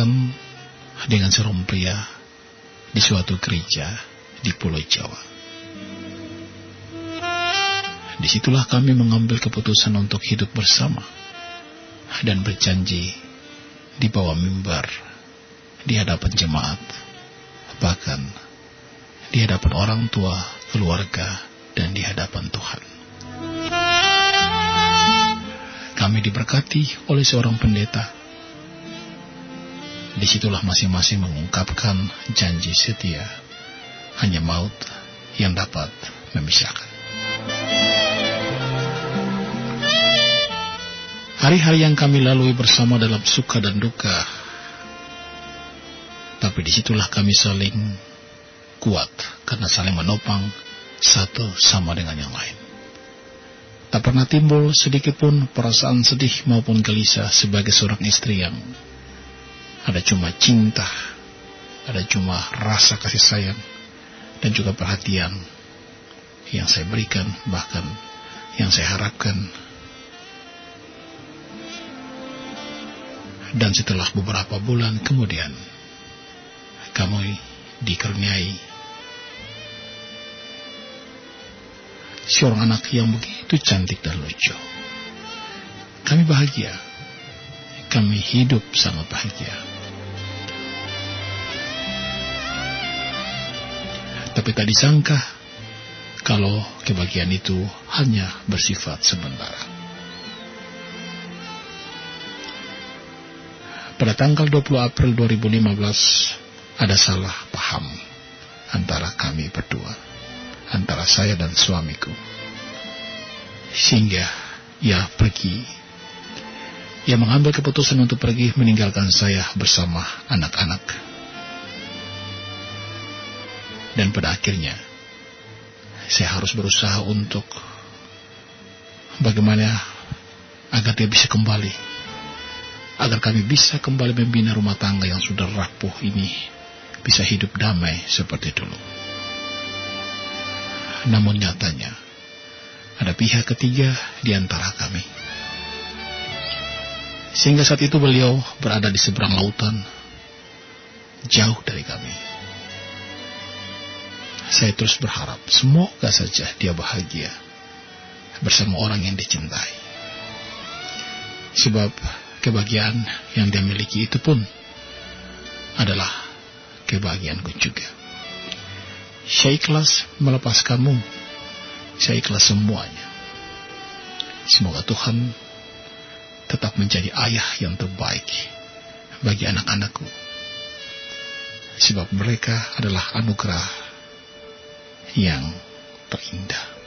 Dipertemukan dengan seorang pria di suatu gereja di Pulau Jawa. Di situlah kami mengambil keputusan untuk hidup bersama dan berjanji di bawah mimbar di hadapan jemaat, bahkan di hadapan orang tua, keluarga, dan di hadapan Tuhan. kami diberkati oleh seorang pendeta. Di situlah masing-masing mengungkapkan janji setia. Hanya maut yang dapat memisahkan. Hari-hari yang kami lalui bersama dalam suka dan duka, tapi di situlah kami saling kuat karena saling menopang satu sama dengan yang lain. Tak pernah timbul sedikit pun perasaan sedih maupun gelisah sebagai seorang istri yang ada cuma cinta, ada cuma rasa kasih sayang, dan juga perhatian yang saya berikan, bahkan yang saya harapkan Dan setelah beberapa bulan kemudian, kami dikaruniai seorang anak yang begitu cantik dan lucu. Kami bahagia. Kami hidup sangat bahagia. Tapi tak disangka kalau kebahagiaan itu hanya bersifat sementara. Pada tanggal 20 April 2015 ada salah paham antara kami berdua, antara saya dan suamiku. Sehingga ia pergi. Ia mengambil keputusan untuk pergi meninggalkan saya bersama anak-anak. Dan pada akhirnya saya harus berusaha untuk bagaimana agar dia bisa kembali agar kami bisa kembali membina rumah tangga yang sudah rapuh ini bisa hidup damai seperti dulu. Namun nyatanya, ada pihak ketiga di antara kami. Sehingga saat itu beliau berada di seberang lautan, jauh dari kami. Saya terus berharap, semoga saja dia bahagia bersama orang yang dicintai. Sebab kebahagiaan yang dia miliki itu pun adalah kebahagiaanku juga. Saya ikhlas melepaskanmu. Saya ikhlas semuanya. Semoga Tuhan tetap menjadi ayah yang terbaik bagi anak-anakku. Sebab mereka adalah anugerah yang terindah.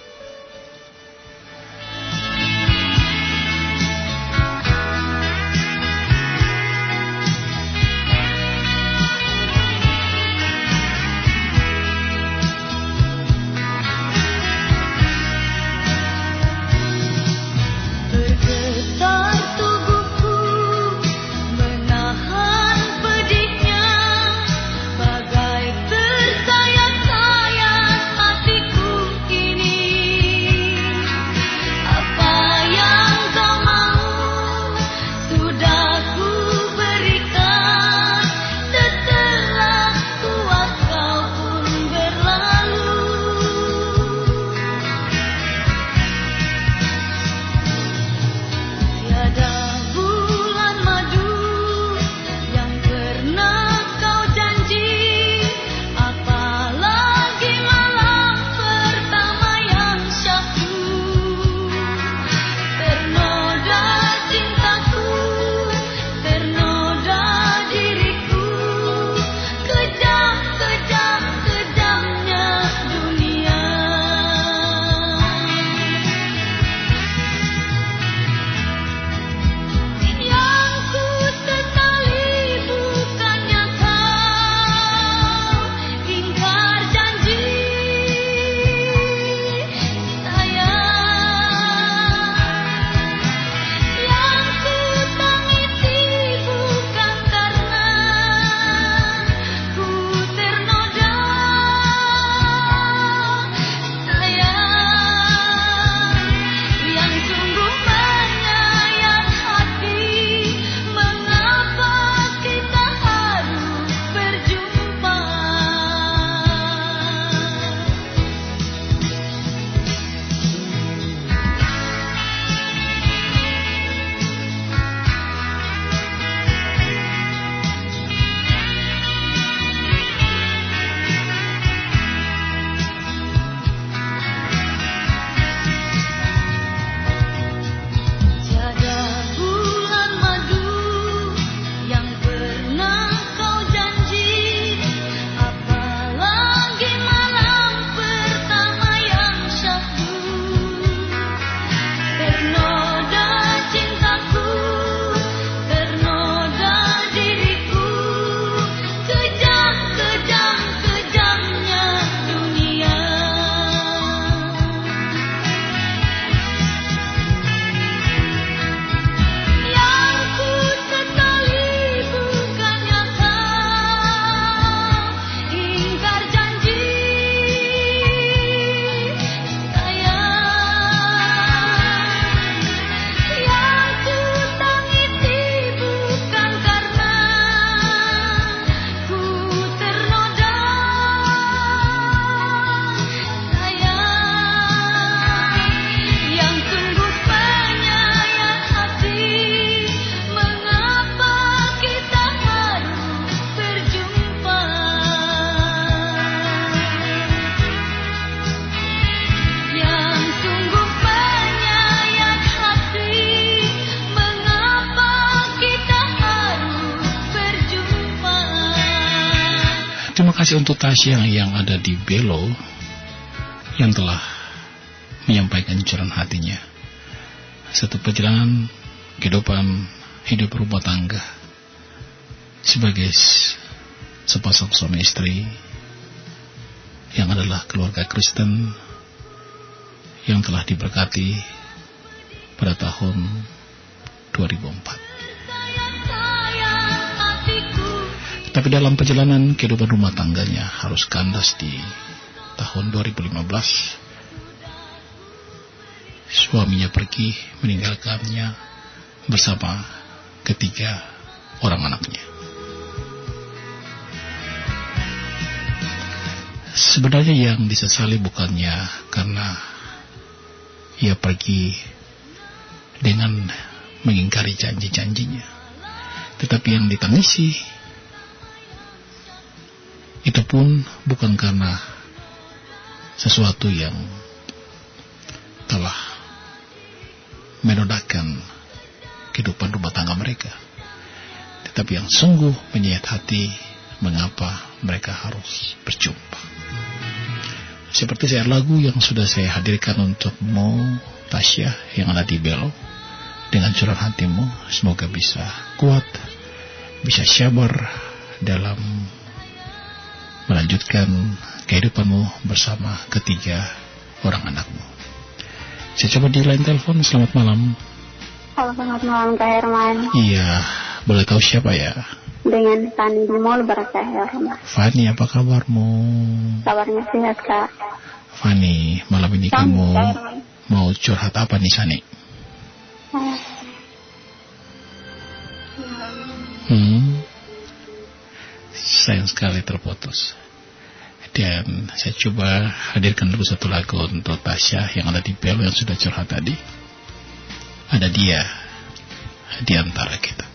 Kasih untuk Tasya yang ada di Belo yang telah menyampaikan curahan hatinya. Satu perjalanan kehidupan hidup rumah tangga sebagai sepasang suami istri yang adalah keluarga Kristen yang telah diberkati pada tahun 2004. Tapi dalam perjalanan kehidupan rumah tangganya harus kandas di tahun 2015. Suaminya pergi meninggalkannya bersama ketiga orang anaknya. Sebenarnya yang disesali bukannya karena ia pergi dengan mengingkari janji-janjinya. Tetapi yang ditangisi itu pun bukan karena sesuatu yang telah menodakkan kehidupan rumah tangga mereka. Tetapi yang sungguh menyayat hati mengapa mereka harus berjumpa. Seperti saya lagu yang sudah saya hadirkan untukmu, Tasya, yang ada di Belo. Dengan curah hatimu, semoga bisa kuat, bisa sabar dalam melanjutkan kehidupanmu bersama ketiga orang anakmu. Saya coba di line telepon, selamat malam. Halo, selamat malam Kak Herman. Iya, boleh tahu siapa ya? Dengan Fani di Mall Kak Herman. Fani, apa kabarmu? Kabarnya sehat Kak. Fani, malam ini Sam, kamu mau curhat apa nih Sani? Eh, Hmm, sayang sekali terputus. Dan saya coba hadirkan dulu satu lagu untuk Tasya yang ada di Belo yang sudah curhat tadi. Ada dia di antara kita.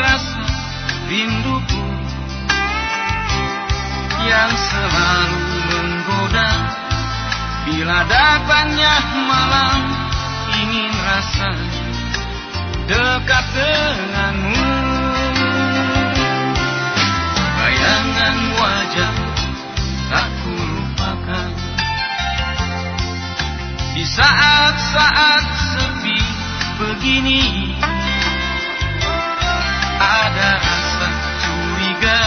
Rasa rinduku yang selalu menggoda. Bila datangnya malam ingin rasa dekat denganmu. Bayangan wajah tak lupakan di saat-saat sepi begini ada rasa curiga.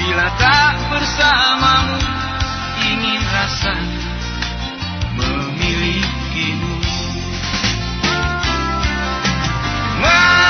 Bila tak bersamamu ingin rasa memilikimu. Mengapa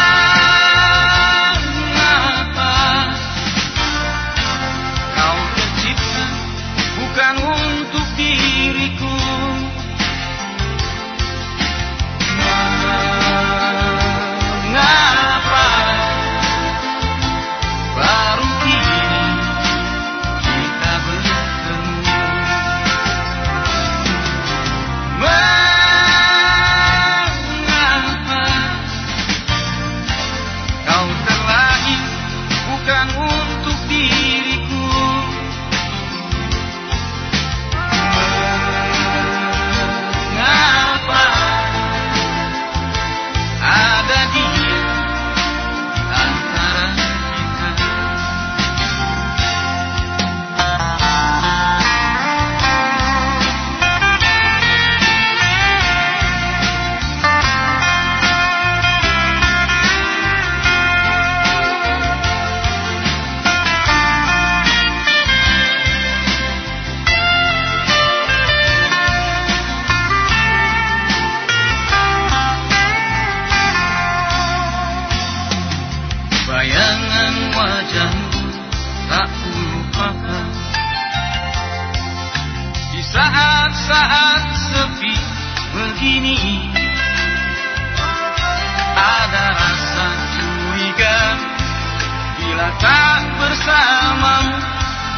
tak bersamamu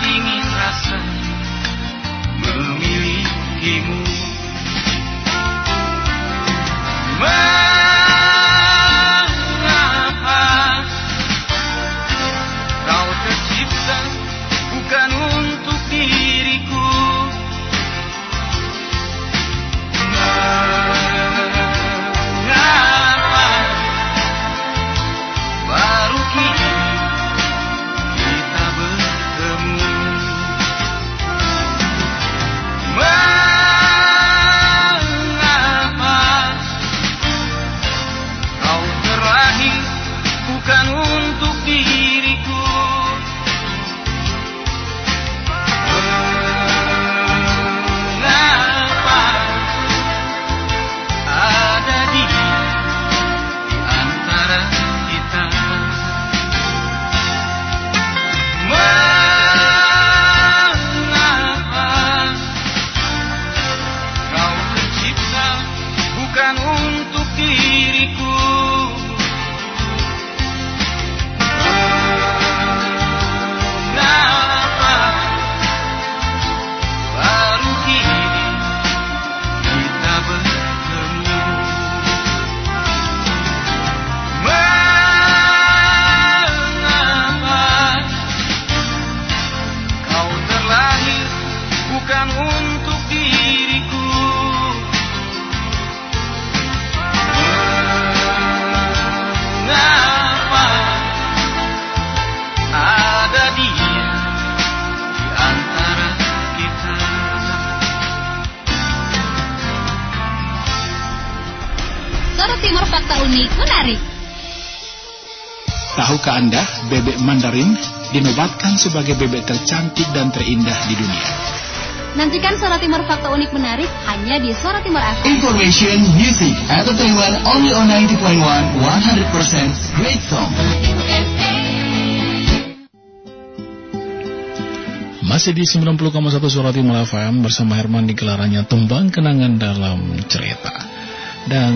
ingin rasanya memilikimu. Sebagai bebek tercantik dan terindah di dunia. Nantikan Sorot Timur fakta unik menarik hanya di Sorot Timur FM. Information, music, entertainment only on 90.1 100% great song. Masih di 90,1 Suara Timur FM bersama Herman di gelarannya Tembang Kenangan dalam Cerita. Dan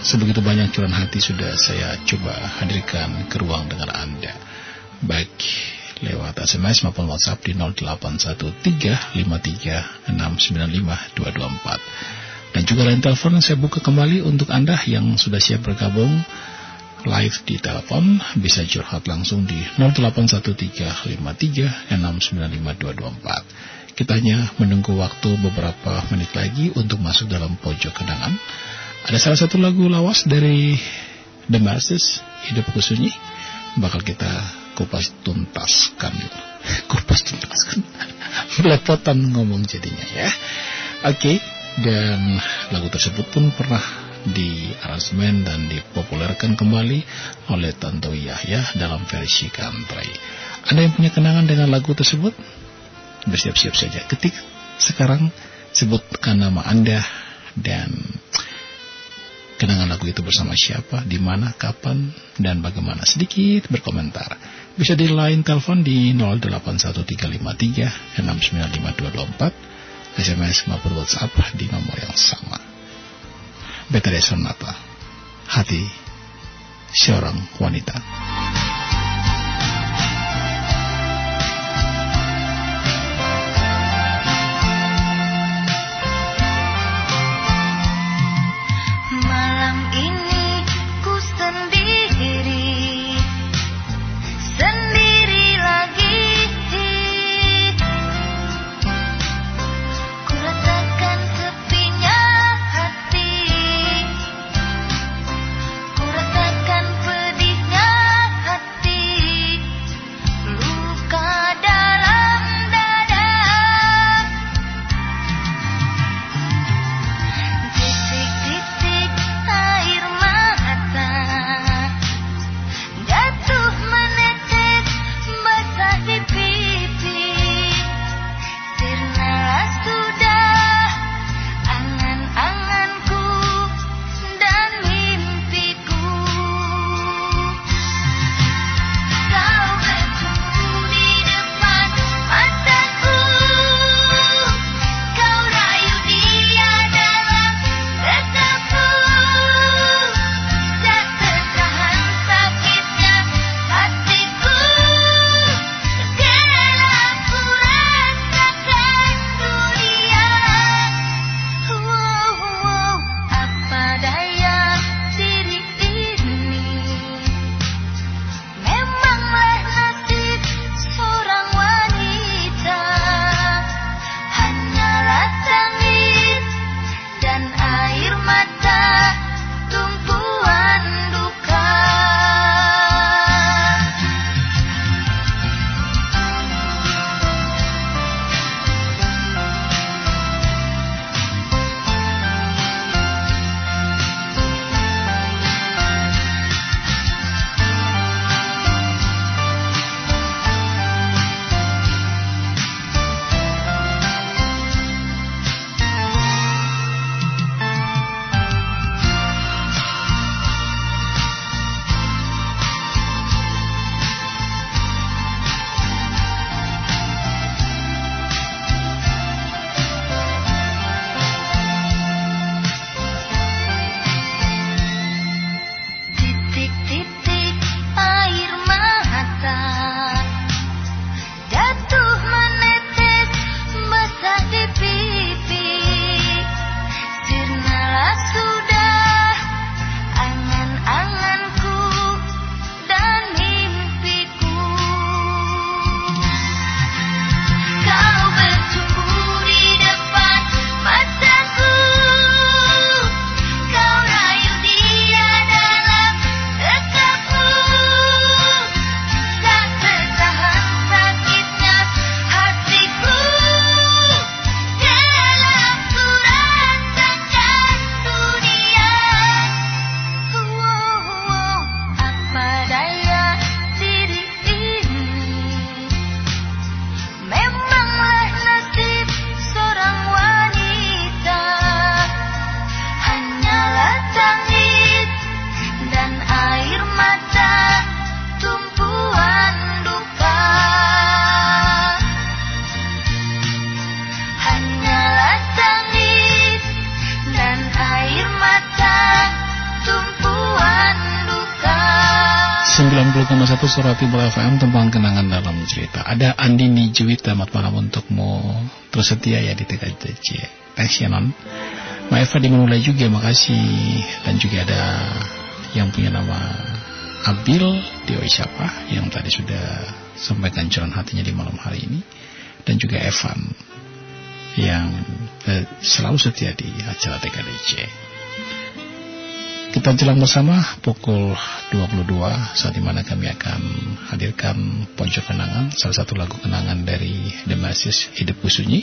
sebegitu banyak curahan hati sudah saya coba hadirkan ke ruang dengan Anda. Baik lewat SMS maupun WhatsApp di 081353695224. Dan juga lain telepon saya buka kembali untuk Anda yang sudah siap bergabung live di telepon bisa curhat langsung di 081353695224. Kita hanya menunggu waktu beberapa menit lagi untuk masuk dalam pojok kenangan. Ada salah satu lagu lawas dari The Masses, Hidupku Sunyi, bakal kita kupas tuntaskan. kupas tuntaskan. Melepotan ngomong jadinya ya. Oke, dan lagu tersebut pun pernah di aransemen dan dipopulerkan kembali oleh Tanto Yahya dalam versi country. Anda yang punya kenangan dengan lagu tersebut? Bersiap-siap saja. Ketik sekarang sebutkan nama Anda dan kenangan lagu itu bersama siapa, di mana, kapan, dan bagaimana. Sedikit berkomentar. Bisa di line telepon di 081353 695224, SMS maupun WhatsApp di nomor yang sama. Betadine Sonata, hati seorang wanita. 90,1 Suara Timur FM tentang kenangan dalam cerita. Ada Andini Juwita, selamat malam untukmu. Tersetia ya di TKJC. Thanks ya non. Maeva dimulai juga, makasih. Dan juga ada yang punya nama Abil Dewi siapa yang tadi sudah sampaikan curahan hatinya di malam hari ini. Dan juga Evan yang eh, selalu setia di acara TKDC. Kita jelang bersama pukul 22 saat di mana kami akan hadirkan pojok kenangan salah satu lagu kenangan dari The Masses Hidupku Sunyi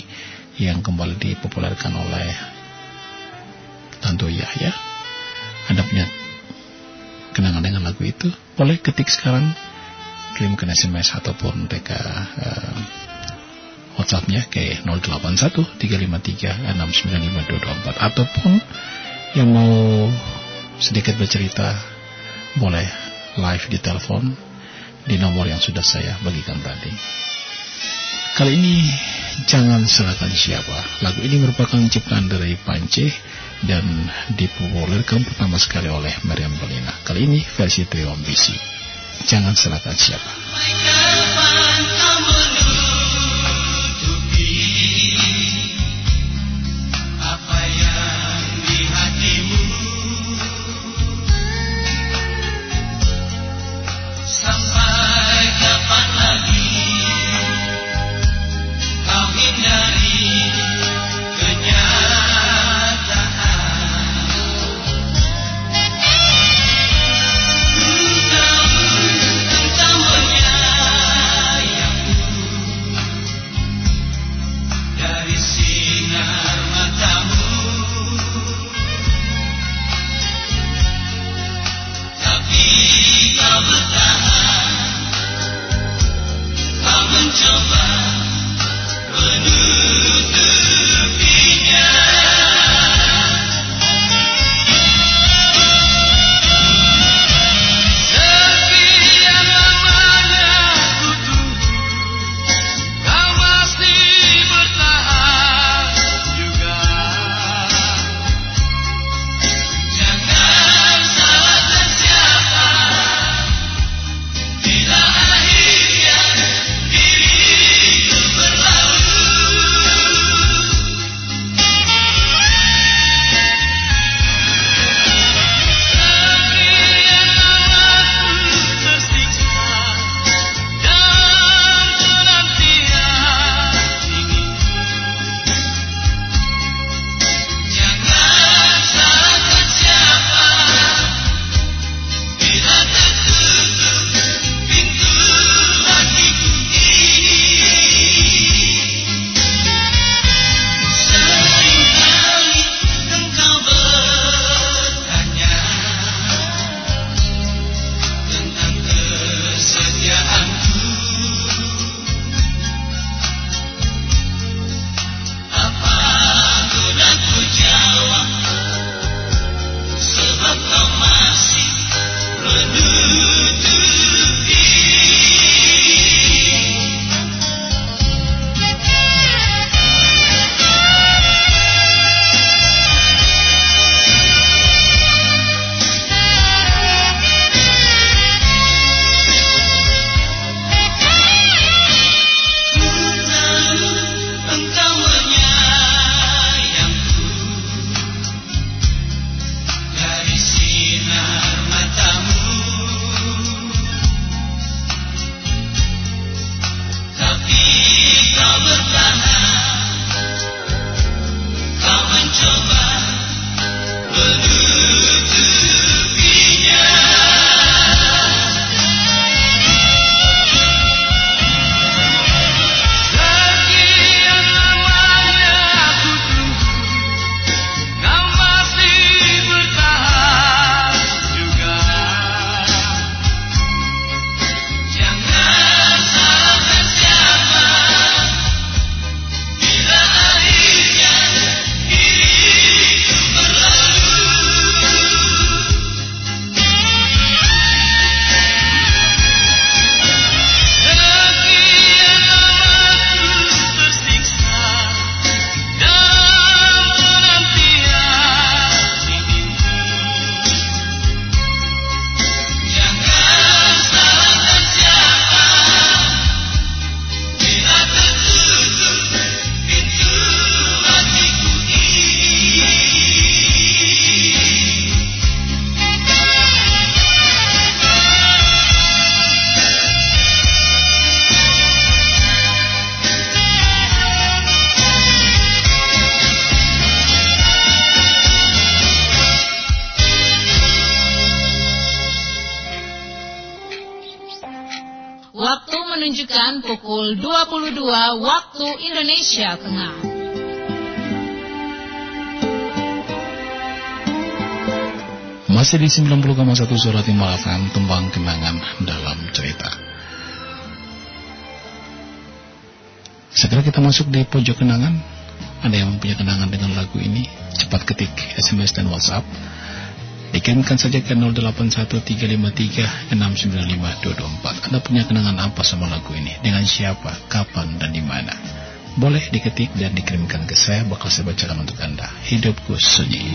yang kembali dipopulerkan oleh Tanto Yahya. Anda punya kenangan dengan lagu itu? Boleh ketik sekarang kirimkan SMS ataupun TK uh, WhatsAppnya ke 081 353 695 ataupun yang mau sedikit bercerita boleh live di telepon di nomor yang sudah saya bagikan tadi. Kali ini jangan salahkan siapa. Lagu ini merupakan ciptaan dari Pance dan dipopulerkan pertama sekali oleh Meriam Belina. Kali ini versi trio ambisi. Jangan salahkan siapa. Entah Masih di 90,1 surat FM Tembang Kenangan dalam cerita. Segera kita masuk di pojok kenangan. Ada yang punya kenangan dengan lagu ini? Cepat ketik SMS dan WhatsApp. Dikirimkan saja ke 081353695224 Anda punya kenangan apa sama lagu ini? Dengan siapa, kapan, dan di mana? Boleh diketik dan dikirimkan ke saya. Bakal saya bacakan untuk Anda. Hidupku sunyi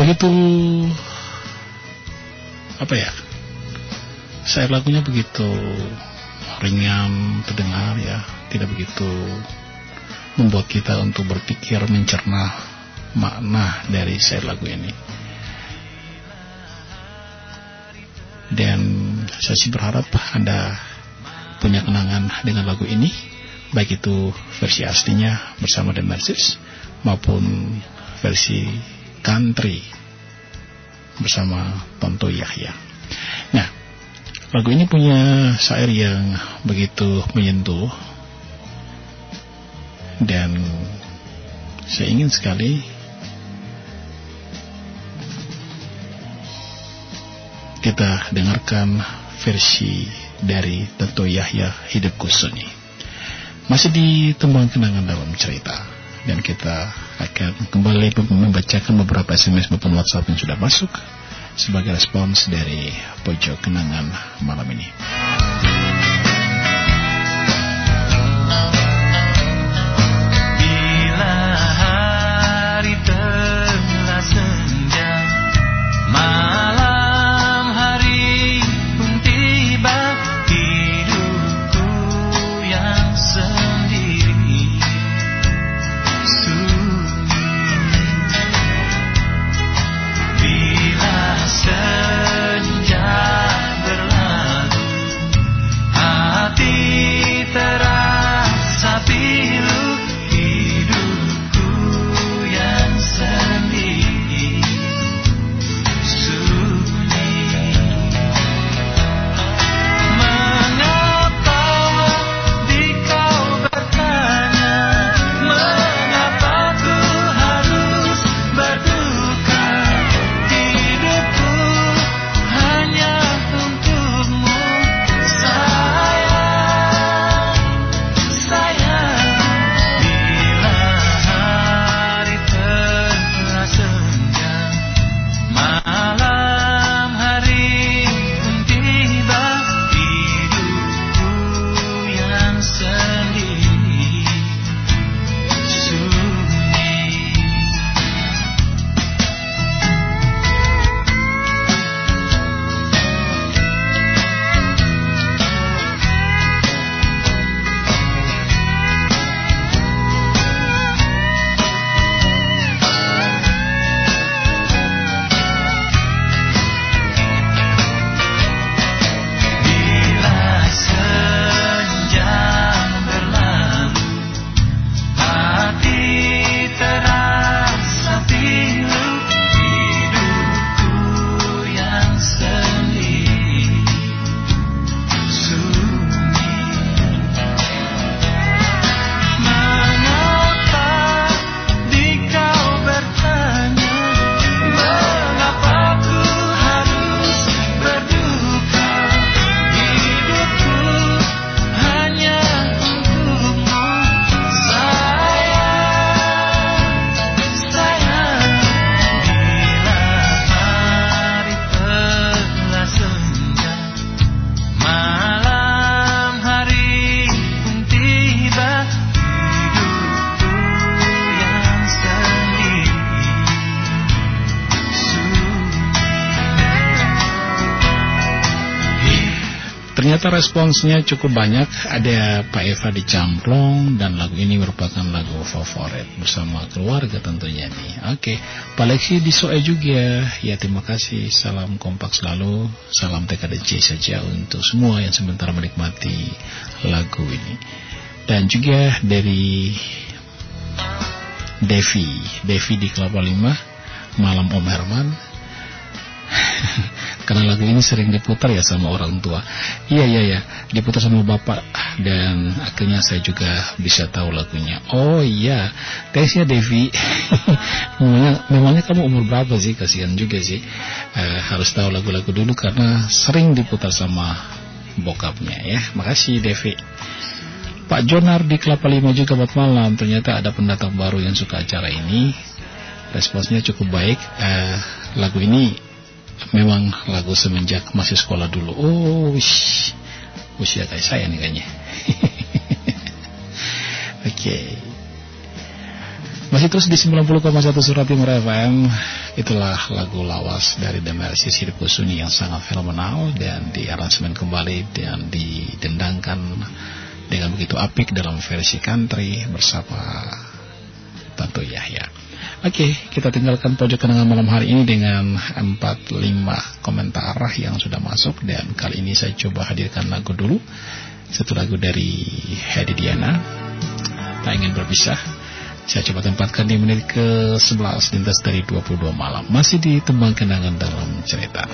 begitu apa ya saya lagunya begitu ringan terdengar ya tidak begitu membuat kita untuk berpikir mencerna makna dari saya lagu ini. Dan saya sih berharap anda punya kenangan dengan lagu ini baik itu versi aslinya bersama The Mercies maupun versi country bersama Tonto Yahya. Nah, lagu ini punya syair yang begitu menyentuh dan saya ingin sekali kita dengarkan versi dari Tonto Yahya Hidupku Sunyi. Masih di tembang kenangan dalam cerita dan kita akan kembali membacakan beberapa SMS maupun WhatsApp yang sudah masuk sebagai respons dari pojok kenangan malam ini. Responsnya cukup banyak. Ada Pak Eva di Camplong dan lagu ini merupakan lagu favorit bersama keluarga tentunya nih. Oke, Pak Lexi di Soe juga. Ya terima kasih. Salam kompak selalu. Salam TKDC saja untuk semua yang sebentar menikmati lagu ini. Dan juga dari Devi, Devi di Kelapa Lima, Malam Om Herman. Karena lagu ini sering diputar ya sama orang tua. Iya iya ya, diputar sama bapak dan akhirnya saya juga bisa tahu lagunya. Oh iya, tesnya Devi. memangnya, memangnya kamu umur berapa sih? Kasihan juga sih. Eh, harus tahu lagu-lagu dulu karena sering diputar sama bokapnya ya. Makasih Devi. Pak Jonar di Kelapa Lima juga buat malam. Ternyata ada pendatang baru yang suka acara ini. Responsnya cukup baik. Eh, lagu ini memang lagu semenjak masih sekolah dulu. Oh, wish. usia kayak saya nih kayaknya. Oke. Okay. Masih terus di 90,1 Surat Timur FM Itulah lagu lawas dari The Mercy Sirkusuni yang sangat fenomenal Dan di aransemen kembali dan didendangkan dengan begitu apik dalam versi country bersama Tanto Yahya. Oke, kita tinggalkan pojok kenangan malam hari ini dengan 45 komentar yang sudah masuk dan kali ini saya coba hadirkan lagu dulu. Satu lagu dari Hedi Diana. Tak ingin berpisah. Saya coba tempatkan di menit ke-11 lintas dari 22 malam. Masih di tembang kenangan dalam cerita.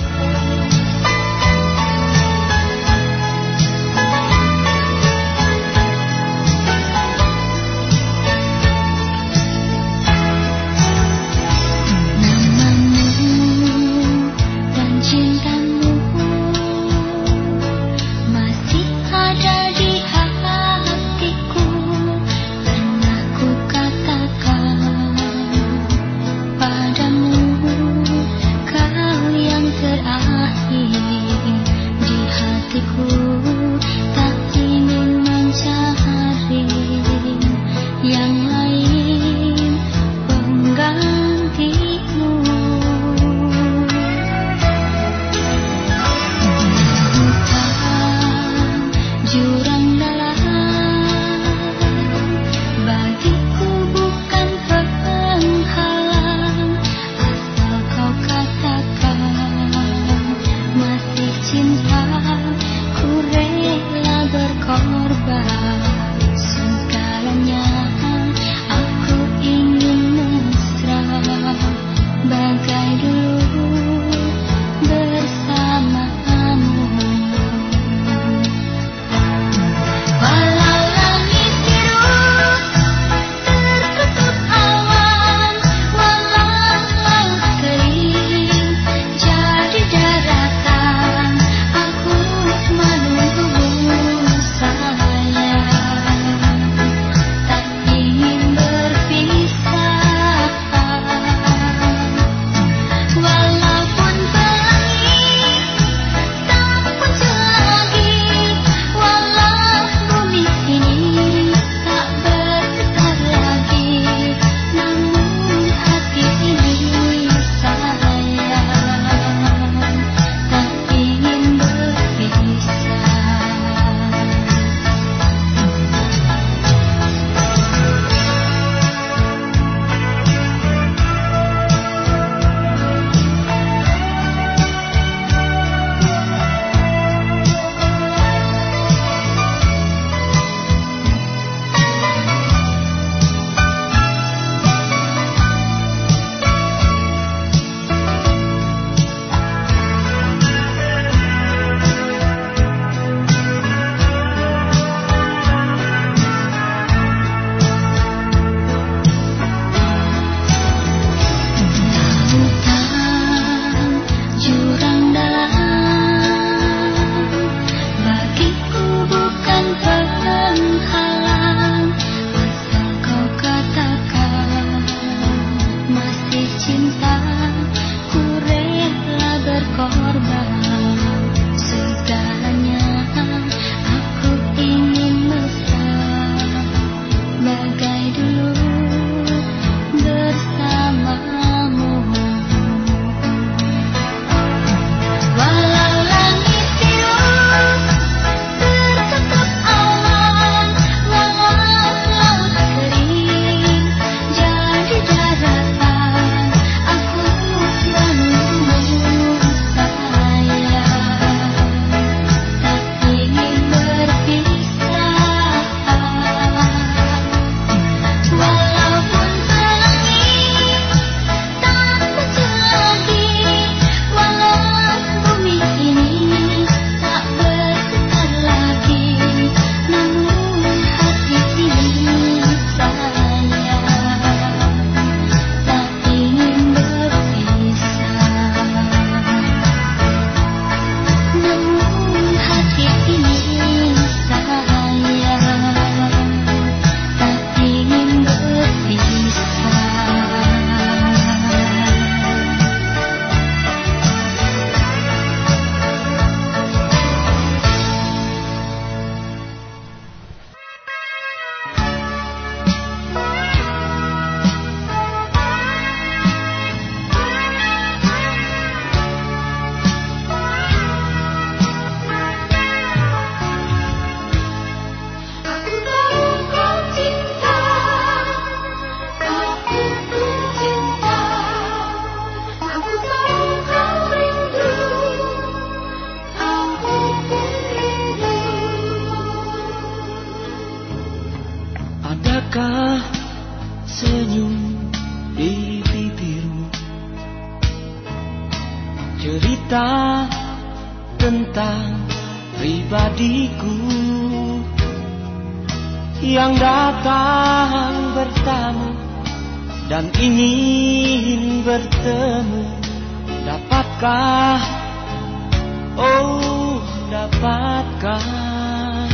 Dapatkah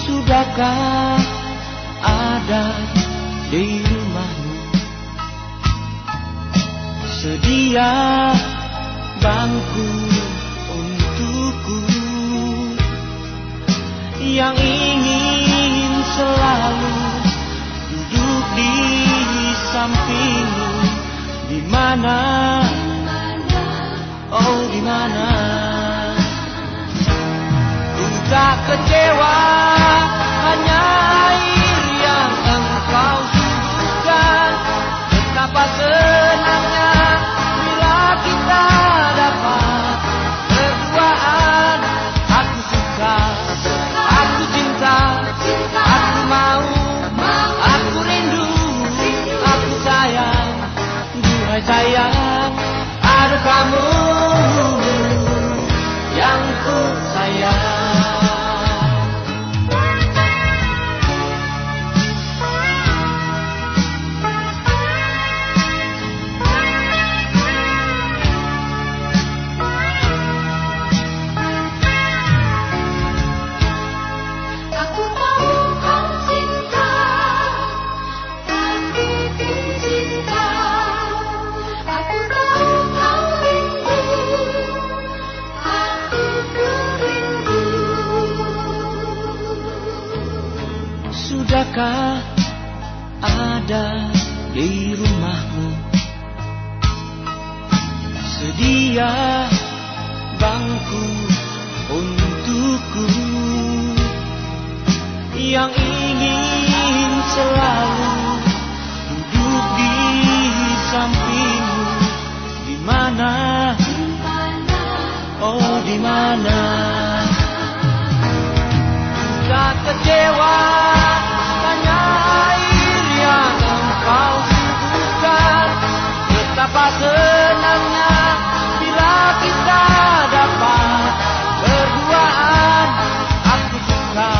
sudahkah ada di rumahmu? Sedia bangku untukku. Yang ingin selalu duduk di sampingmu. Di mana? Oh di mana tak kecewa hanya air yang engkau suguhkan betapa senangnya bila kita Sudahkah ada di rumahmu? Sedia bangku untukku Yang ingin selalu duduk di sampingmu. Di mana? Oh di mana? Tak kecewa Betapa senangnya bila kita dapat berduaan. Aku suka,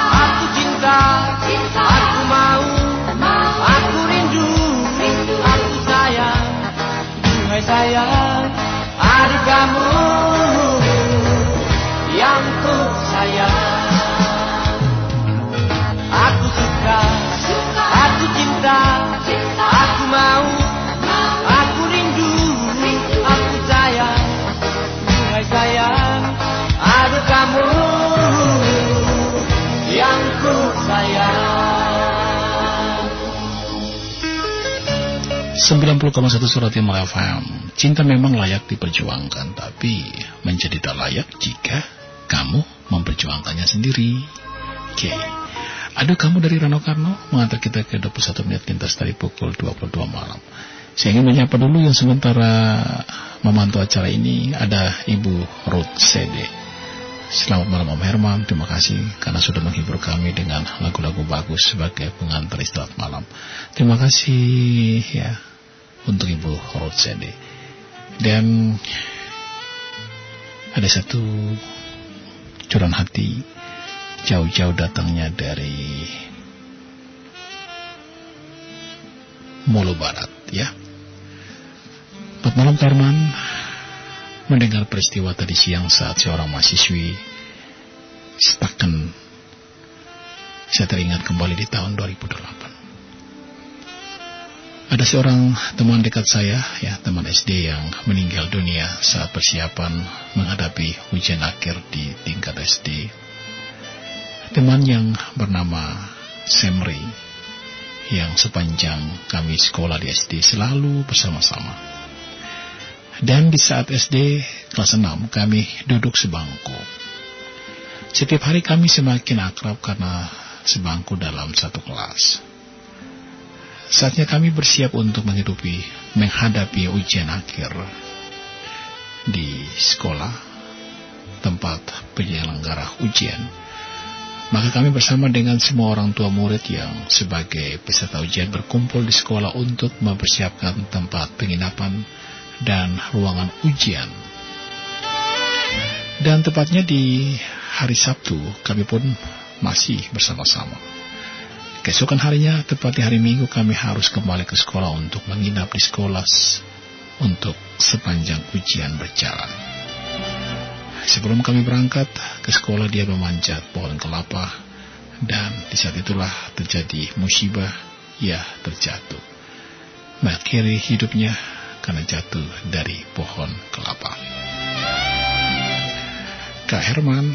aku cinta, aku mau, aku rindu, aku sayang. Duhai sayang, adik kamu 90,1 Surat Timur FM Cinta memang layak diperjuangkan Tapi menjadi tak layak jika kamu memperjuangkannya sendiri. Oke. Aduh kamu dari Rano Karno Mengantar kita ke 21 menit lintas dari pukul 22 malam. Saya ingin menyapa dulu yang sementara memantau acara ini Ada Ibu Ruth Sede. Selamat malam Om Herman, terima kasih karena sudah menghibur kami dengan lagu-lagu bagus sebagai pengantar istirahat malam. Terima kasih ya untuk Ibu Ruth Sede. Dan ada satu curahan hati jauh-jauh datangnya dari Molo Barat ya. Selamat malam Karman mendengar peristiwa tadi siang saat seorang mahasiswi Staken saya teringat kembali di tahun 2008 ada seorang teman dekat saya ya teman SD yang meninggal dunia saat persiapan menghadapi ujian akhir di tingkat SD teman yang bernama Semri yang sepanjang kami sekolah di SD selalu bersama-sama dan di saat SD kelas 6 kami duduk sebangku. Setiap hari kami semakin akrab karena sebangku dalam satu kelas. Saatnya kami bersiap untuk menghidupi, menghadapi ujian akhir di sekolah, tempat penyelenggara ujian. Maka kami bersama dengan semua orang tua murid yang sebagai peserta ujian berkumpul di sekolah untuk mempersiapkan tempat penginapan dan ruangan ujian. Dan tepatnya di hari Sabtu kami pun masih bersama-sama. Keesokan harinya, tepat di hari Minggu, kami harus kembali ke sekolah untuk menginap di sekolah untuk sepanjang ujian berjalan. Sebelum kami berangkat ke sekolah, dia memanjat pohon kelapa, dan di saat itulah terjadi musibah, ia terjatuh. Mengakhiri hidupnya karena jatuh dari pohon kelapa. Kak Herman,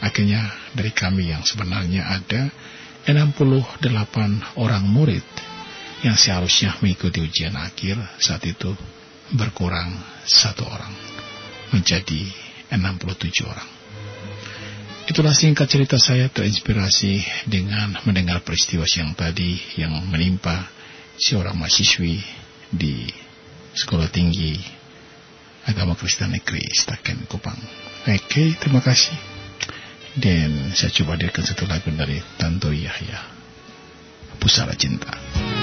akhirnya dari kami yang sebenarnya ada 68 orang murid yang seharusnya mengikuti ujian akhir saat itu berkurang satu orang menjadi 67 orang. Itulah singkat cerita saya terinspirasi dengan mendengar peristiwa siang tadi yang menimpa seorang mahasiswi di Sekolah Tinggi Agama Kristen Negeri Staken Kupang. Oke, terima kasih. Dan saya coba hadirkan satu lagu dari Tanto Yahya. Pusara Cinta. Hatiku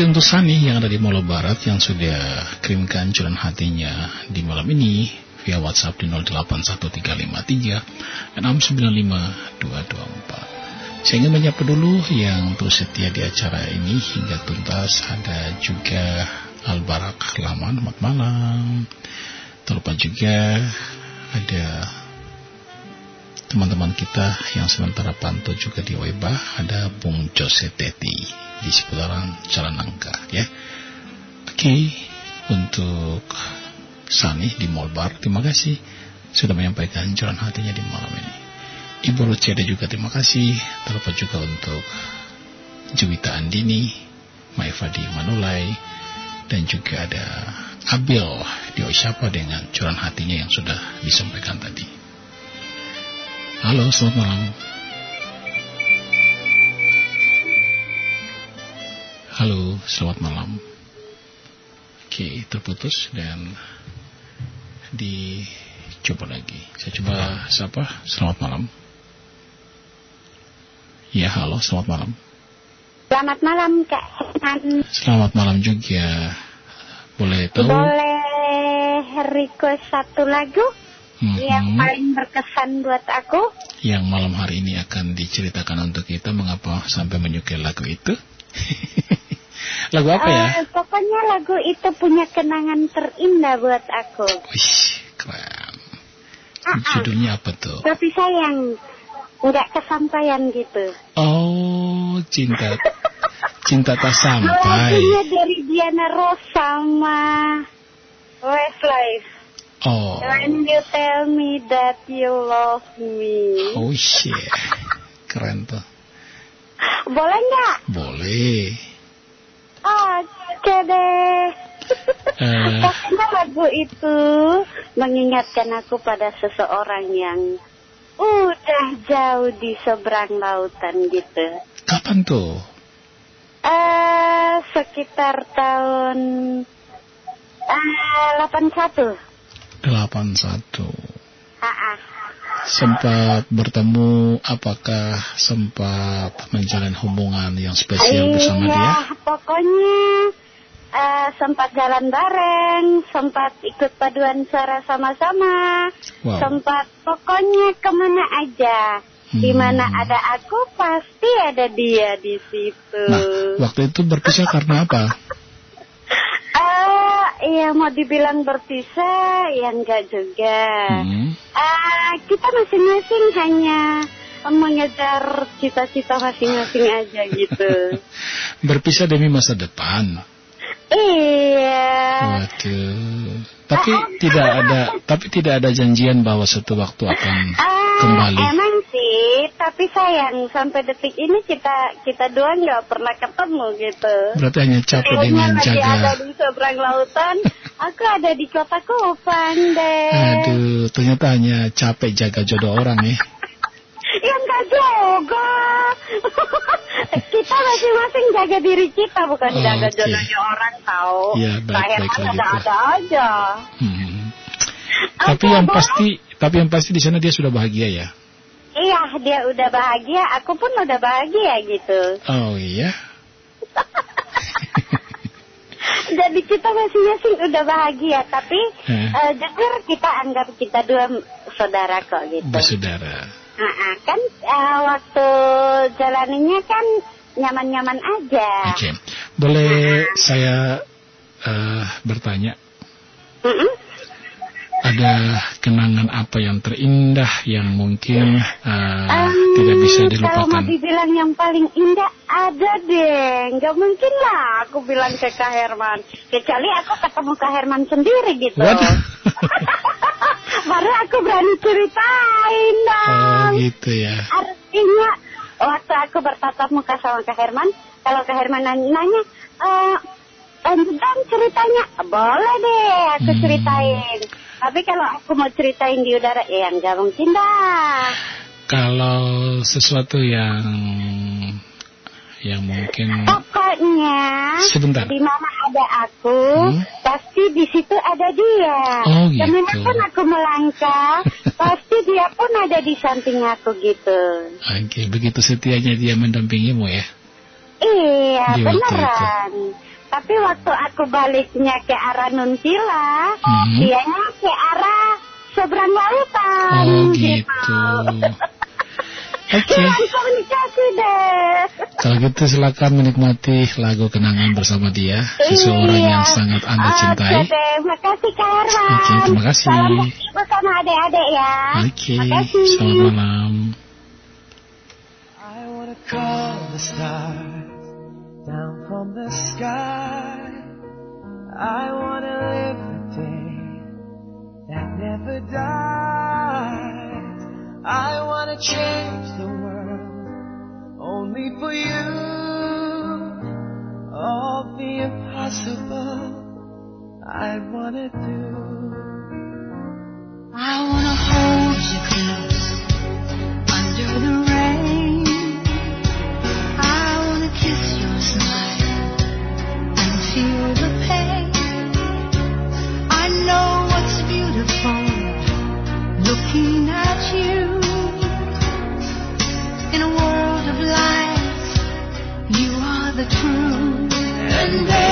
kasih untuk Sani yang ada di Molo Barat yang sudah kirimkan curahan hatinya di malam ini via WhatsApp di 081353 695224. Saya ingin menyapa dulu yang terus setia di acara ini hingga tuntas. Ada juga Albarak Laman, selamat malam. Terlupa juga ada teman-teman kita yang sementara pantau juga di Weba ada Bung Jose Teti di seputaran Jalan Nangka ya. Oke, untuk Sani di Molbar, terima kasih sudah menyampaikan jalan hatinya di malam ini. Ibu Luceda juga terima kasih. Terlupa juga untuk Juwita Andini, Maifadi Manulai, dan juga ada Abil di Osyapa dengan curahan hatinya yang sudah disampaikan tadi. Halo, selamat malam. Halo, selamat malam. Oke, terputus dan dicoba lagi. Saya coba siapa? Selamat malam. Ya, halo, selamat malam. Selamat malam Kak Herman. Selamat malam juga. Boleh tahu? Boleh request satu lagu Mhm. yang paling berkesan buat aku? yang malam hari ini akan diceritakan untuk kita mengapa sampai menyukai lagu itu. lagu apa ya? Eh, pokoknya lagu itu punya kenangan terindah buat aku. Wih, keren. Ah, ah. Judulnya apa tuh? Tapi sayang, nggak kesampaian gitu. Oh, cinta cinta tak sampai. Lagunya dari Diana Ross sama Westlife. Oh, When you tell me that you love me. oh shit. Keren tuh. Boleh nggak? Boleh. Oke deh. Eh. Pokoknya lagu itu mengingatkan aku pada seseorang yang udah jauh di seberang lautan gitu. Kapan tuh? Eh sekitar tahun eh 81. 81. Ah, ah. Sempat bertemu, apakah sempat menjalin hubungan yang spesial bersama iya, dia? pokoknya eh, sempat jalan bareng, sempat ikut paduan suara sama-sama, Wow. sempat pokoknya ke mana aja. Di Hmm. mana ada aku pasti ada dia di situ. Nah, waktu itu berpisah karena apa? Eh, iya mau dibilang berpisah, ya enggak juga. Hmm. Eh, kita masing-masing hanya mengejar cita-cita masing-masing aja gitu. Berpisah demi masa depan. iya. Waduh. Tapi tidak ada tapi tidak ada janjian bahwa suatu waktu akan Ah, kembali. Emang sih, tapi sayang sampai detik ini kita kita dua nggak pernah ketemu gitu. Berarti hanya capek dengan lagi ada jaga. di seberang lautan, aku ada di kota Kupang deh. Aduh, ternyata hanya capek jaga jodoh orang ya. Ya enggak juga. kita masing-masing jaga diri kita, bukan Oh, jaga oke. jodohnya orang tahu. Iya, baik-baik Saya kalau mah gitu. ada-ada aja. Hmm. Tapi Oke, yang pasti tapi yang pasti di sana dia sudah bahagia ya. Iya, dia udah bahagia, aku pun udah bahagia gitu. Oh iya. Jadi kita masing-masing udah bahagia, tapi Eh. eh, jujur kita anggap kita dua saudara kok gitu. Bersaudara. Ah, ah, kan eh, waktu jalaninya kan nyaman-nyaman aja. Oke. Boleh saya eh, bertanya Mm-mm. Ada kenangan apa yang terindah yang mungkin eh, Em, tidak bisa Kalau mau dilupakan? dibilang yang paling indah ada deh, nggak mungkin lah aku bilang ke Kak Herman. Kecuali aku ketemu Kak Herman sendiri gitu. Baru aku berani ceritain Oh dong. gitu ya. Artinya waktu aku bertatap muka sama Kak Herman, kalau Kak Herman nanya, nanya eh, dong ceritanya. Boleh deh aku Hmm. Tapi kalau aku mau ceritain di udara, ya nggak mungkin dah. Kalau sesuatu yang yang mungkin Pokoknya Sebentar. di mana ada aku, Hmm. pasti di situ ada dia. Oh, gitu. Ke mana pun aku melangkah, pasti dia pun ada di samping aku gitu. Oke, begitu setianya dia mendampingimu ya. Iya, Di beneran. Tapi waktu aku baliknya ke arah Nunsila, Hmm. dianya ke arah seberang lautan. Oh gitu. Oke. Kalau gitu silakan menikmati lagu kenangan bersama dia, seseorang Iya. yang sangat Anda cintai. Oke deh, makasih Kak Herman. Oke, terima kasih. Salam bersama adik-adik ya. Oke, selamat malam. I wanna call the stars from the sky. I wanna live a day that never dies. I wanna change the world only for you. All the impossible I wanna do. I wanna hold you close under the rain. I wanna kiss your smile feel the pain. I know what's beautiful looking at you. In a world of lies, you are the truth. And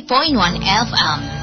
93.1 FM.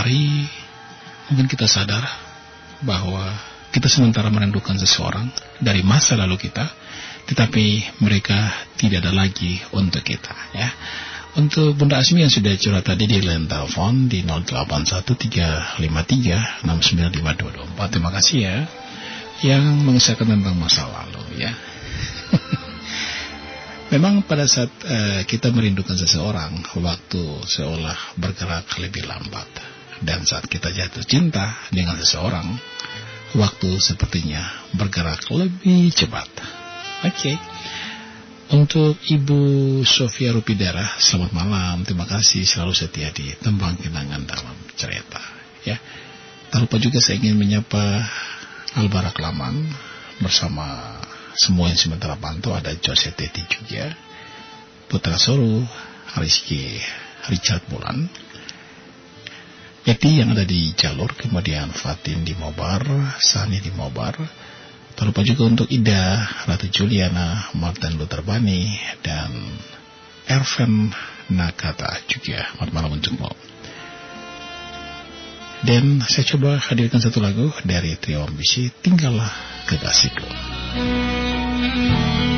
Hari mungkin kita sadar bahwa kita sementara merindukan seseorang dari masa lalu kita tetapi mereka tidak ada lagi untuk kita ya. Untuk Bunda Asmi yang sudah curhat tadi di line telepon di 081353695224 terima kasih ya yang mengisahkan tentang masa lalu ya. Memang pada saat uh, kita merindukan seseorang, waktu seolah bergerak lebih lambat. Dan saat kita jatuh cinta dengan seseorang, waktu sepertinya bergerak lebih cepat. Oke. Okay. Untuk Ibu Sofia Rupidara, selamat malam. Terima kasih selalu setia di tembang kenangan dalam cerita. Ya. Tak lupa juga saya ingin menyapa Albarak Laman bersama semua yang sementara pantau ada Jose Teti juga, Putra Soro, Rizky Richard Bulan, Eti yang ada di jalur, kemudian Fatin di Mobar, Sani di Mobar, tak lupa juga untuk Ida, Ratu Juliana, Martin Luther Bani, dan Erven Nakata juga. Selamat malam untukmu. Dan saya coba hadirkan satu lagu dari Trio Ambisi, Tinggallah Kekasihku. Betapa betapa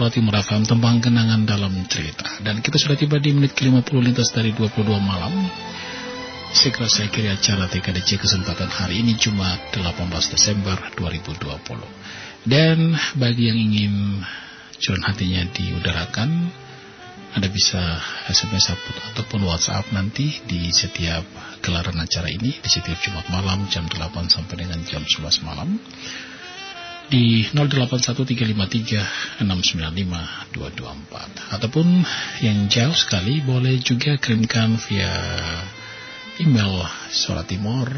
90,1 Suara Timur Tembang kenangan dalam cerita. Dan kita sudah tiba di menit ke-50 lintas dari 22 malam. Segera saya kiri acara TKDC kesempatan hari ini Jumat 18 Desember 2020 Dan bagi yang ingin curhat hatinya diudarakan Anda bisa SMS ataupun WhatsApp nanti di setiap gelaran acara ini Di setiap Jumat malam jam 8 sampai dengan jam 11 malam di 081353695224 ataupun yang jauh sekali boleh juga kirimkan via email Suara Timur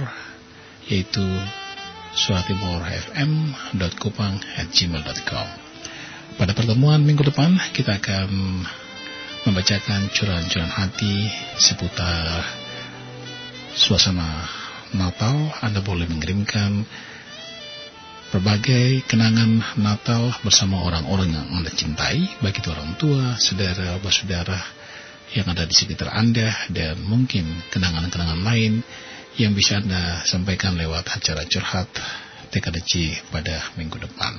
yaitu suaratimurfm.kupang@gmail.com. Pada pertemuan minggu depan kita akan membacakan curahan-curahan hati seputar suasana Natal. Anda boleh mengirimkan berbagai kenangan Natal bersama orang-orang yang Anda cintai, baik itu orang tua, saudara, saudara yang ada di sekitar Anda, dan mungkin kenangan-kenangan lain yang bisa Anda sampaikan lewat acara curhat TKDC pada minggu depan.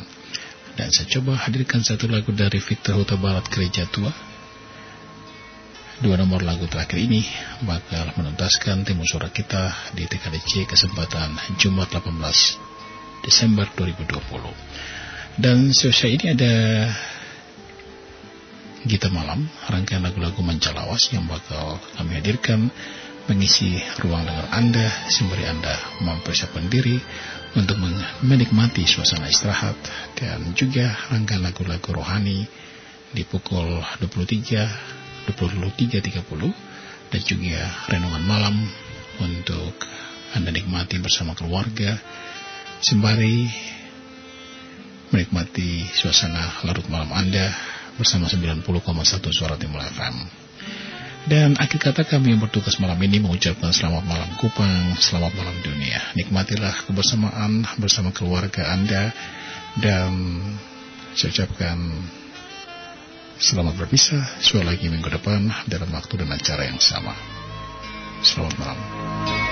Dan saya coba hadirkan satu lagu dari Victor Huta Barat Gereja Tua. Dua nomor lagu terakhir ini bakal menuntaskan timur suara kita di TKDC kesempatan Jumat 18 Desember 2020. Dan selesai ini ada Gita Malam, rangkaian lagu-lagu mencalawas yang bakal kami hadirkan mengisi ruang dengar Anda sembari Anda mempersiapkan diri untuk menikmati suasana istirahat dan juga rangkaian lagu-lagu rohani di pukul 23, 23.30 dan juga renungan malam untuk Anda nikmati bersama keluarga sembari menikmati suasana larut malam Anda bersama 90,1 Suara Timur FM. Dan akhir kata kami yang bertugas malam ini mengucapkan selamat malam Kupang, selamat malam dunia. Nikmatilah kebersamaan bersama keluarga Anda dan saya ucapkan selamat berpisah. Suara lagi minggu depan dalam waktu dan acara yang sama. Selamat malam.